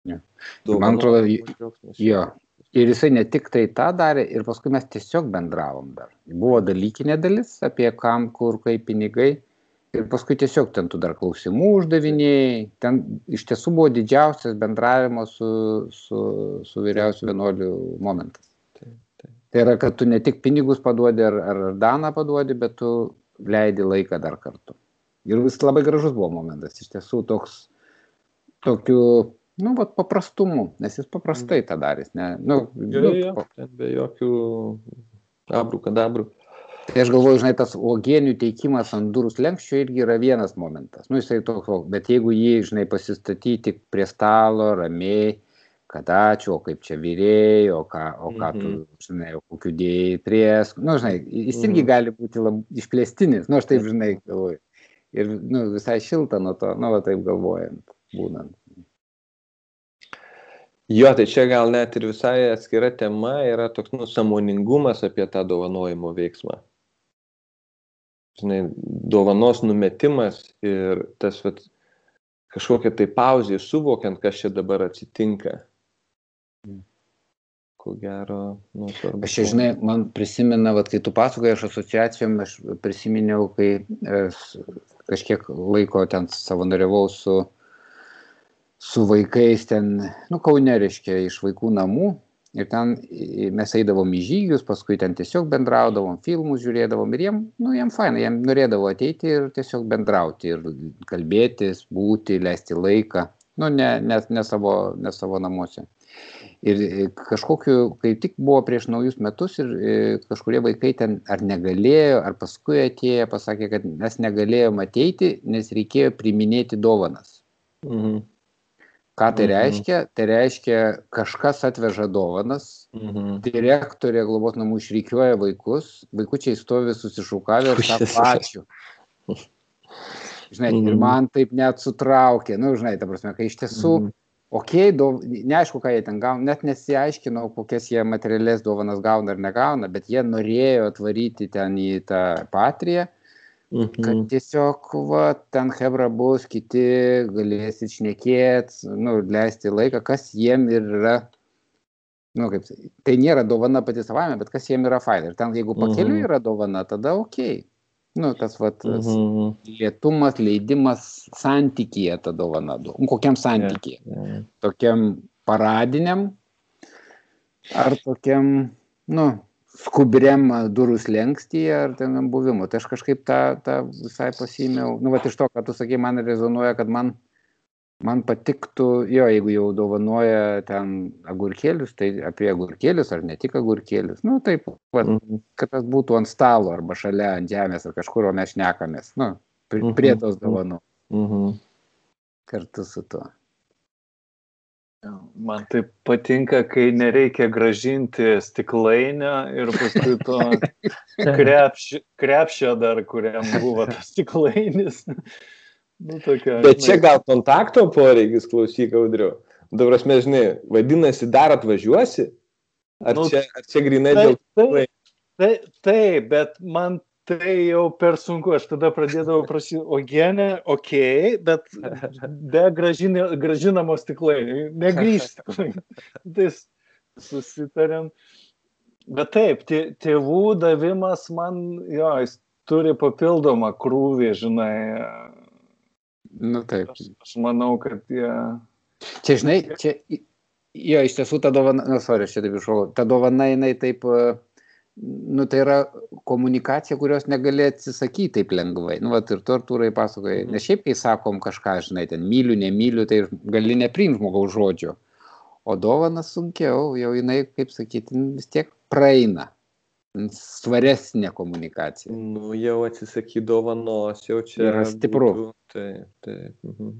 Ja. Man atrodo, jo. Ir jisai ne tik tai tą darė, ir paskui mes tiesiog bendravom dar. Buvo dalykinė dalis apie kam, kur, kaip pinigai. Ir paskui tiesiog ten tu dar klausimų uždavinėjai. Ten iš tiesų buvo didžiausias bendravimo su, su, su vyriausiu vienuoliu momentas. Tai yra, kad tu ne tik pinigus paduodi ar, ar daną paduodi, bet tu leidi laiką dar kartu. Ir vis labai gražus buvo momentas, iš tiesų toks, tokiu nu, vat, paprastumu, nes jis paprastai tą darys. Ne, nu, Jo, nu, jo, ten be jokių abrų, kadabrų. Tai aš galvoju, žinai, tas uogienių teikimas ant durų slenkščio irgi yra vienas momentas. Nu, jisai toks, bet jeigu jį, žinai, pasistatyti prie stalo, ramiai, kad ačiū, o kaip čia vyrėjai, o ką, o ką tu, žinai, o kokiu dėjai priesk, nu, žinai, jis irgi Mhm. gali būti lab, išplėstinis, nu, aš taip, žinai, galvoju. Ir, nu, visai šilta nuo to, nu, va taip galvojant, būnant. Jo, tai čia gal net ir visai atskira tema yra toks nu, samoningumas apie tą dovanojimo veiksmą. Žinai, dovanos numetimas ir tas vat, kažkokia tai pauzė, suvokiant, kas čia dabar atsitinka. Ko gero, nu, svarbu. Aš čia, žinai, man prisimena, vat, kai tu pasakoji, aš asociacijom, aš prisiminiau, kai kažkiek laiko ten savanoriavau su, su vaikais ten, nu, kaune reiškia, iš vaikų namų. Ir ten mes eidavom į žygius, paskui ten tiesiog bendraudavom, filmus žiūrėdavom ir jiem, nu, jiem fainai, jiem norėdavo ateiti ir tiesiog bendrauti ir kalbėtis, būti, leisti laiką, nu, ne, ne, ne, savo, ne savo namuose. Ir e, kažkokiu, kai tik buvo prieš naujus metus ir e, kažkurie vaikai ten ar negalėjo, ar paskui atėjo, pasakė, kad mes negalėjome ateiti, nes reikėjo priminėti dovanas. Mhm. Ką tai Mhm. reiškia? Tai reiškia, kažkas atveža dovanas, Mhm. direktorė globos namų išrikiuoja vaikus, vaikučiai stovi susišaukavę ir sako ačiū. Žinai, ir Mhm. man taip net sutraukė, nu, žinai, ta prasme, kai iš tiesų Mhm. Okei, okay, neaišku, ką jie ten gauna, net nesiaiškino, kokias jie materialės dovanas gauna ar negauna, bet jie norėjo atvaryti ten į tą patriją, kad Mhm. tiesiog, va, ten Hebra bus, kiti galėsit šnekėti, nu, leisti laiką, kas jiem yra, nu, kaip, tai nėra dovana pati savame, bet kas jiem yra faina. Ir ten, jeigu pakeliu Mhm. yra dovana, tada okei. Nu, tas, va, tas Mhm. lietumas, leidimas santykyje ta dovana. Nu, kokiam santykyje? Ja. tokiam paradiniam ar tokiam, nu, skubriam durų slengstyje ar ten buvimo. Tai aš kažkaip tą, tą visai pasiėmiau. Nu, va, iš to, ką tu sakei, man rezonuoja, kad man, man patiktų, jo, jeigu jau dovanoja ten agurkėlius, tai apie agurkėlius ar ne tik agurkėlius. Nu, taip, va, Mhm. kad tas būtų ant stalo arba šalia ant žemės ar kažkur, o mes šnekamės. Nu, prie, Mhm. prie tos dovanų Mhm. kartu su tuo. Man tai patinka, kai nereikia gražinti stiklainio ir paskui to krepšio, krepšio dar, kuriam buvo tas stiklainis. Nu, tokia, Bet čia gal kontakto poreikis, klausyk, audriu. Dabar mes, žinai, vadinasi, dar atvažiuosi? Ar, Nu, čia, ar čia grinai Taip, dėl... taip, taip, taip, bet man tai jau per sunku, aš tada pradėdavau prašyti, o genė, okei, okay, bet be gražinė, gražinamo stiklai, negrįžti. Tai susitarėm. Bet taip, tė, tėvų davimas man, jo, jis turi papildomą krūvį, žinai. Nu, taip. Aš, aš manau, kad jie... Čia, žinai, čia, jo, iš tiesų ta dovana, na, sorry, aš čia taip iššau, ta dovana, jinai taip, e, nu, tai yra komunikacija, kurios negali atsisakyti taip lengvai. Nu, vat ir tu, Artūrai, pasakoji, nes šiaip, kai sakom kažką, žinai, ten myliu, nemyliu, tai gali nepriimti žmogaus žodžio. O dovana sunkiau, jau jinai, kaip sakyti, nu, vis tiek praeina. Svaresnė komunikacija. Nu, jau atsisaky dovanos, jau čia... Yra stipru. būtų- Taip, taip. Mhm.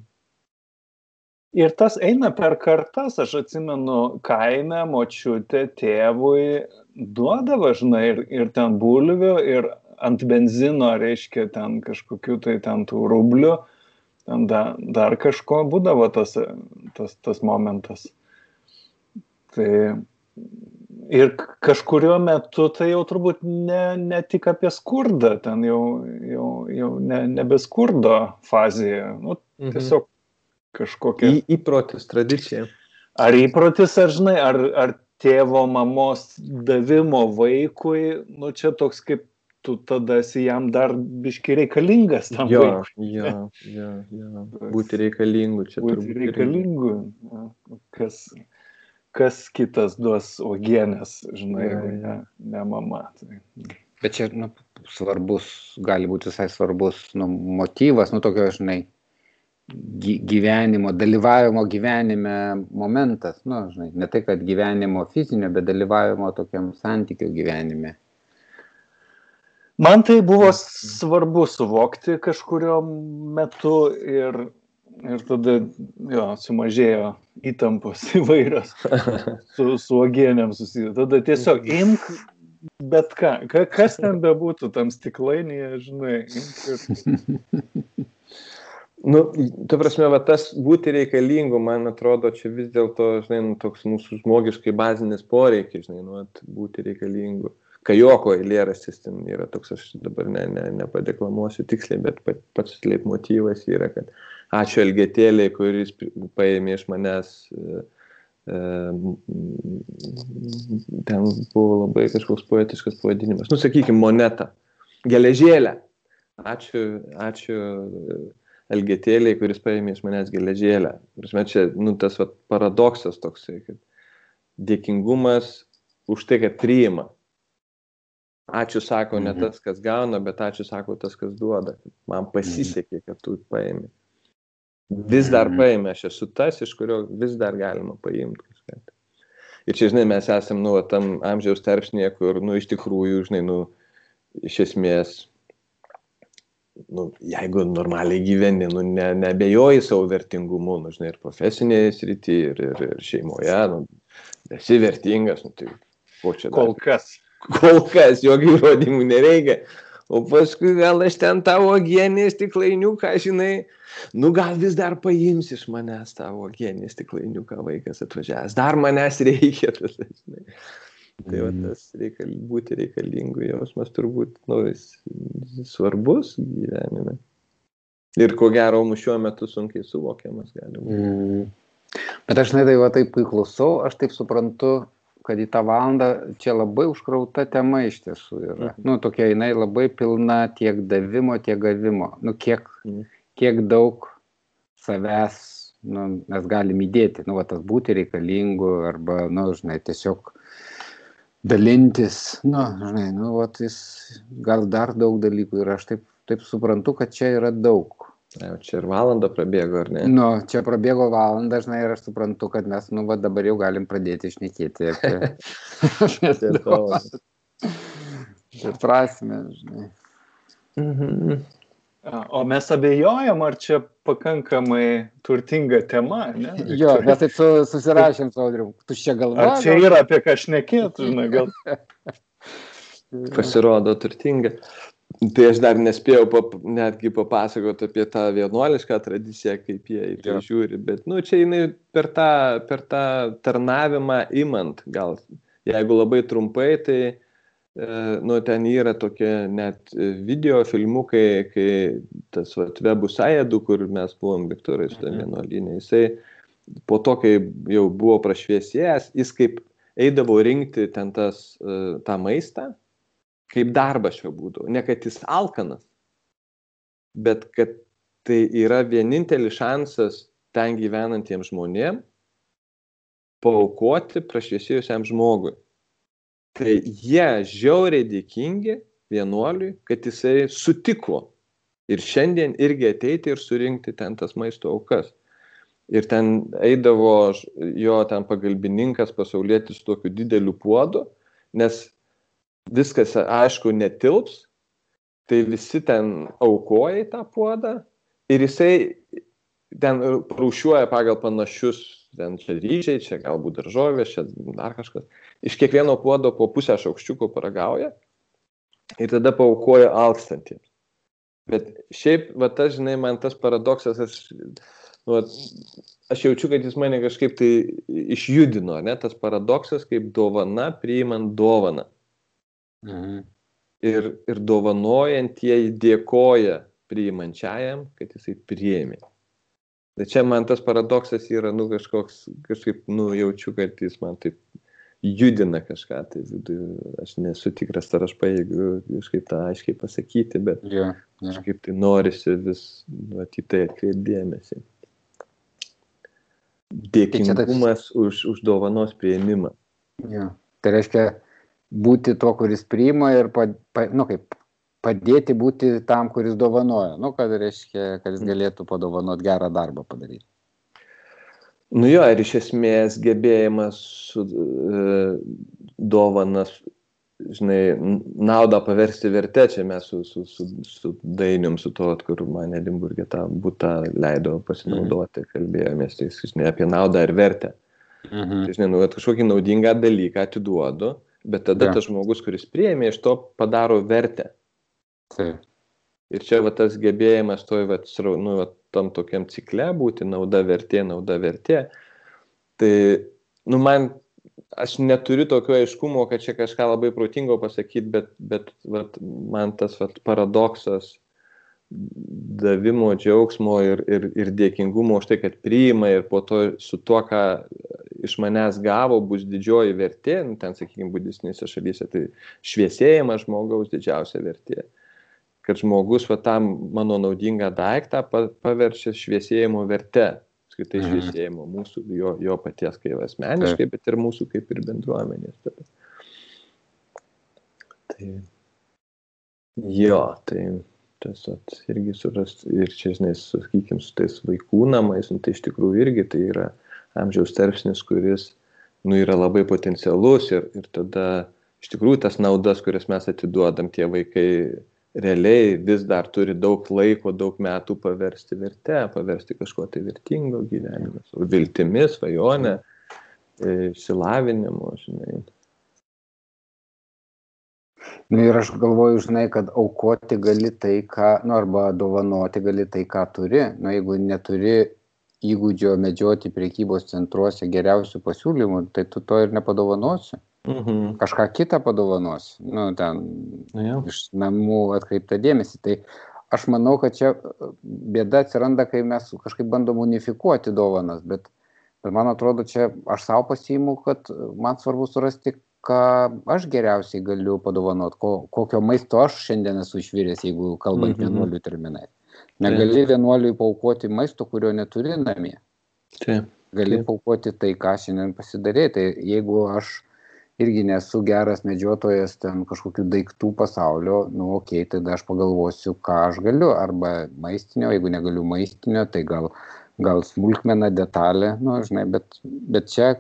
Ir tas eina per kartas, aš atsimenu, kaime močiutė tėvui duodavo, žinai, ir, ir ten bulvių, ir ant benzino, reiškia, ten kažkokiu tai ten tų rublių, ten da, dar kažko būdavo tas, tas, tas momentas. Tai ir kažkurio metu tai jau turbūt ne, ne tik apie skurdą, ten jau, jau, jau ne, nebe skurdo fazėje, nu, Mhm. tiesiog kažkokia. Į, įprotis, tradicija. Ar įprotis, ar žinai, ar, ar tėvo, mamos davimo vaikui, nu čia toks kaip tu tada esi jam dar biški reikalingas tam Jo, vaikui. jo, jo, jo. Būti reikalingu čia Būti reikalingu. Ja, Kas, kas kitas duos uogienės, žinai, jeigu ne, ne mama. Tai. Bet čia nu, svarbus, gali būti visai svarbus nu, motyvas, nu tokio, žinai, gyvenimo, dalyvavimo gyvenime momentas, nu, žinai, ne tai, kad gyvenimo fizinio, bet dalyvavimo tokiam santykių gyvenime. Man tai buvo svarbu suvokti kažkurio metu ir, ir tada jo, sumažėjo įtampos įvairios su, su uogienėm susiję. Tada tiesiog imk bet ką, kas ten bebūtų tam stiklainėje, žinai, ir Nu, ta prasme, va, tas būti reikalingu, man atrodo, čia vis dėlto, žinai, nu, toks mūsų žmogiškai bazinis poreikis, žinai, nu, būti reikalingu. Kajoko eilėraštis ten yra toks, aš dabar ne, ne, nepadeklamuosiu tiksliai, bet pats leitmotyvas yra, kad ačiū Elgetėlė, kuris paėmė iš manęs, e, e, ten buvo labai kažkoks poetiškas pavadinimas, nu, sakykime, moneta, geležėlė. Ačiū, ačiū elgetėliai, kuris paėmė iš manęs geležėlę. Prasme, čia nu, tas va, paradoksas toksai, kad dėkingumas už tai, kad priima. Ačiū sako ne mhm. tas, kas gauna, bet ačiū sako tas, kas duoda. Man pasisekė, kad tu paėmė. Vis dar mhm. paėmė, aš esu tas, iš kurio vis dar galima paimti kažką. Ir čia, žinai, mes esam, nu, tam amžiaus tarpsnėje, kur, nu, iš tikrųjų, žinai, nu, iš esmės nu, jeigu normaliai gyveni, nu, ne, nebejoji savo vertingumu, nu, žinai, ir profesinėje srityje, ir, ir, ir šeimoje, nu, esi vertingas, nu, tai ko čia. Kol dar? kas. Kol kas, jokių įrodymų nereikia. O paskui gal aš ten tavo genį stiklainiuką, žinai, nu gal vis dar paims iš manęs tavo genį stiklainiuką vaikas atvažiavęs. Dar manęs reikia, tas, žinai. Tai va, mhm. tas reikal, būti reikalingų jausmas turbūt nu, jis, svarbus gyvenime. Ir ko gero, mūsų šiuo metu sunkiai suvokiamas gali būti. Mm. Bet aš nedai va taip klausau, aš taip suprantu, kad į tą valandą čia labai užkrauta tema iš tiesų yra. Mhm. Nu, tokia jinai labai pilna tiek davimo, tiek gavimo. Nu, kiek, mhm. kiek daug savęs nu, mes galim įdėti. Nu, va, tas būti reikalingu arba, nu, žinai, tiesiog dalintis, nu, žinai, nu, vat jis gal dar daug dalykų ir aš taip, taip suprantu, kad čia yra daug. Jau čia ir valanda prabėgo, ar ne? Nu, čia prabėgo valanda, žinai, ir aš suprantu, kad mes, nu, va, dabar jau galim pradėti išnekėti apie, apie prasme, žinai. Mhm. O mes abejojam, ar čia pakankamai turtinga tema, ne? Jo, mes taip su, susirašėm su Audriu, tu čia galvoji. Ar čia yra apie ką šnekėti, žinai, gal. Pasirodo turtinga. Tai aš dar nespėjau pap, netgi papasakoti apie tą vienuolišką tradiciją, kaip jie į tai žiūri, bet, nu, čia jinai per tą, per tą tarnavimą imant, gal, jeigu labai trumpai, tai E, nu, ten yra tokie net video filmukai, kai tas vat, webų sąjėdų, kur mes buvom Viktorai su tam mhm. vienuolinė, jisai po to, kai jau buvo prašviesėjęs, jis kaip eidavo rinkti ten tas, e, tą maistą, kaip darbas šio būdų. Ne kad jis alkanas, bet kad tai yra vienintelis šansas ten gyvenantiems žmonėms paukoti prašviesėjusiam žmogui tai jie žiauriai dėkingi vienuoliui, kad jisai sutiko ir šiandien irgi ateiti ir surinkti ten tas maisto aukas. Ir ten eidavo jo ten pagalbininkas pasaulietis tokiu dideliu puodu, nes viskas aišku netilps, tai visi ten aukoja į tą puodą ir jisai ten rūšiuoja pagal panašius, ten čia ryžiai, čia galbūt daržovės, čia dar kažkas iš kiekvieno puodo po pusę šaukščiuko paragauja ir tada paukoja alkstantiems. Bet šiaip, va tas, žinai, man tas paradoksas, aš, nu, aš jaučiu, kad jis mane kažkaip tai išjudino, ne, tas paradoksas kaip dovana priimant dovaną. Mhm. Ir, ir dovanojant jie dėkoja priimančiajam, kad jisai priėmė. Bet čia man tas paradoksas yra, nu, kažkoks, kažkaip, nu, jaučiu, kad jis man taip judina kažką tai viduje. Aš nesu tikras, ar aš paėgiu kažkaip tą aiškiai pasakyti, bet yeah, yeah. kažkaip tai norisi vis nu, į tai atkreipdėmėsi. Dėkingumas tai už, už dovanos prieimimą. Yeah. Tai reiškia būti tuo, kuris priima ir, pa, pa, nu, kaip, padėti būti tam, kuris dovanoja. Nu, kad reiškia, kad jis galėtų padovanot gerą darbą padaryti. Nu jo, ir iš esmės gebėjimas su, e, dovanas, žinai, naudą paversti vertę, čia mes su, su, su, su dainium, su to, kur man Edimburgė tą būtą leido pasinaudoti, mhm. kalbėjomės, tai, žinai, apie naudą ir vertę. Mhm. Tai, žinai, nu, kažkokį naudingą dalyką atiduodu, bet tada ja. tas žmogus, kuris prieėmė, iš to padaro vertę. Taip. Ir čia va tas gebėjimas toj, va, nu, va, tam tokiam cikle būti nauda vertė, nauda vertė. Tai, nu, man, aš neturiu tokio aiškumo, kad čia kažką labai protingo pasakyti, bet, bet va, man tas va, paradoksas davimo džiaugsmo ir, ir, ir dėkingumo už tai, kad priima ir po to su tuo, ką iš manęs gavo, bus didžioji vertė, nu, ten, sakykime, budistinėse šalyse, tai šviesėjimas žmogaus didžiausia vertė. Kad žmogus va tam mano naudingą daiktą paverčia šviesėjimo verte, skaitai mhm. šviesėjimo mūsų, jo, jo paties kaip asmeniškai, bet ir mūsų kaip ir bendruomenės. Tai jo, tai tas at, irgi surast ir čia, žinai, sakykime, su tais vaikų namais, nu, tai iš tikrųjų irgi tai yra amžiaus tarpsnis, kuris, nu, yra labai potencialus ir, ir tada iš tikrųjų tas naudas, kurias mes atiduodam, tie vaikai realiai vis dar turi daug laiko, daug metų paversti vertę, paversti kažko tai vertingo gyvenime, savo viltimi, svajonę, e, išsilavinimu, žinai. Nu ir aš galvoju, žinai, kad aukoti gali tai, ką, nu arba dovanoti gali tai, ką turi. Nu jeigu neturi įgūdžio medžioti priekybos centruose geriausių pasiūlymų, tai tu to ir nepadovanosi. Mhm. Kažką kitą padovanos, nu, ten Na, jau. iš namų atkreiptą dėmesį. Tai aš manau, kad čia e, bėda atsiranda, kai mes kažkaip bandom unifikuoti dovanas, bet, bet man atrodo, čia aš savo pasiimu, kad man svarbu surasti, ką aš geriausiai galiu padovanot, ko, kokio maisto aš šiandien esu išviręs, jeigu kalbant mhm. vienuolių terminais. Negali vienuoliui paukoti maisto, kurio neturi namie. Taip. Gali Taip. paukoti tai, ką šiandien pasidarė. Tai jeigu aš irgi nesu geras medžiotojas ten kažkokių daiktų pasaulio, nu okei, okay, tada aš pagalvosiu, ką aš galiu, arba maistinio, jeigu negaliu maistinio, tai gal, gal smulkmena detalė, nu žinai, bet, bet čia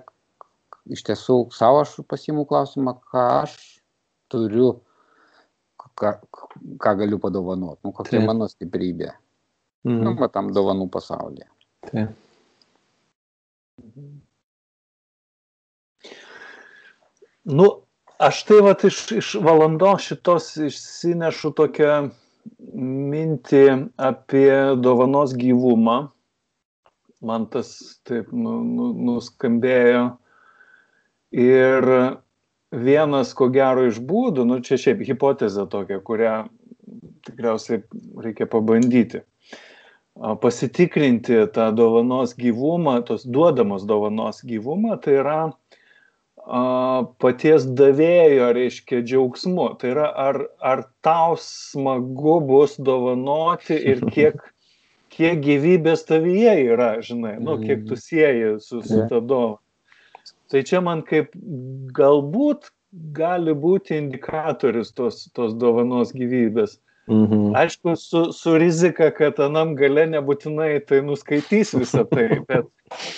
iš tiesų savo aš pasiimu klausimą, ką aš turiu, ką, ką galiu padovanoti, nu kokia Taip. mano stiprybė. Mhm. Nu, matam dovanų pasaulyje. Taip. Nu, aš tai vat iš, iš valandos šitos išsinešu tokią mintį apie dovanos gyvumą. Man tas taip nu, nu, nuskambėjo. Ir vienas, ko gero, iš būdų, nu čia šiaip hipotezė tokia, kurią tikriausiai reikia pabandyti. Pasitikrinti tą dovanos gyvumą, tos duodamos dovanos gyvumą, tai yra paties davėjo, reiškia, džiaugsmu. Tai yra, ar, ar tau smagu bus dovanoti ir kiek, kiek gyvybės tavyje yra, žinai, nu, kiek tu sieji su, su ta dovana. Tai čia man kaip galbūt gali būti indikatorius tos, tos dovanos gyvybės. Mhm. Aišku, su, su rizika, kad anam gale nebūtinai tai nuskaitys visą tai, bet,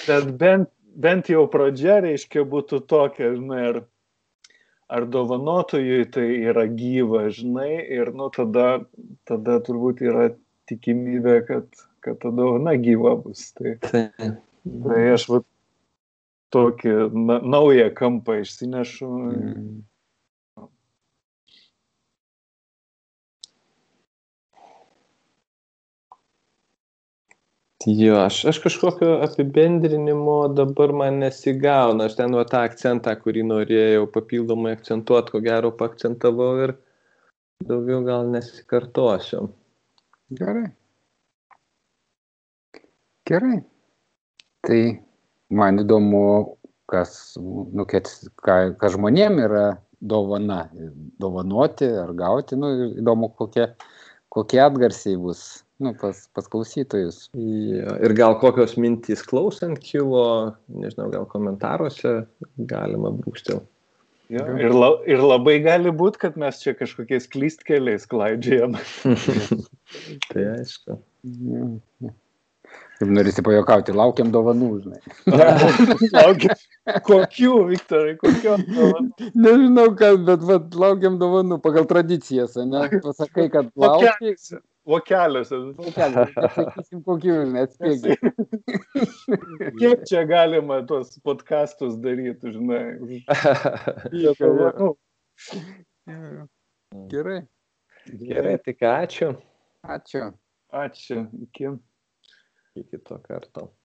bet bent bent jau pradžia, reiškia, būtų tokia, žinai, ar, ar dovanotojui tai yra gyva, žinai, ir nu tada, tada turbūt yra tikimybė, kad, kad ta dovana gyva bus. Tai, tai aš va, tokį na, naują kampą išsinešu. Mm. Jo, aš, aš kažkokio apibendrinimo dabar man nesigauna. Aš ten nuo tą akcentą, kurį norėjau papildomai akcentuoti, ko gero pakcentavau ir daugiau gal nesikartosiu. Gerai. Gerai. Tai man įdomu, kas, nu, kad, ką, kas žmonėm yra dovana. Dovanoti ar gauti, nu, įdomu, kokie, kokie atgarsiai bus nu, pas, pas klausytojus. Ja, ir gal kokios mintys klausant kilo, nežinau, gal komentaruose galima brūkštel. Ja, ir, la, ir labai gali būti, kad mes čia kažkokiais klystkeliais klaidžiam. tai aišku. Kaip norisi pajokauti, laukiam dovanų, žinai. laukiam. Kokių, Viktorai, kokių dovanų? Nežinau, kas, bet vat, laukiam dovanų pagal tradicijas, ne? Pasakai, kad laukiam. Vokeliuose. Vokeliuose. Sakysim, kokių, neatspėgi. Kiek čia galima tuos podkastus daryti, žinai, už dovanų. Gerai. Gerai, tik ačiū. Ačiū. Ačiū. Iki. Iki to karto.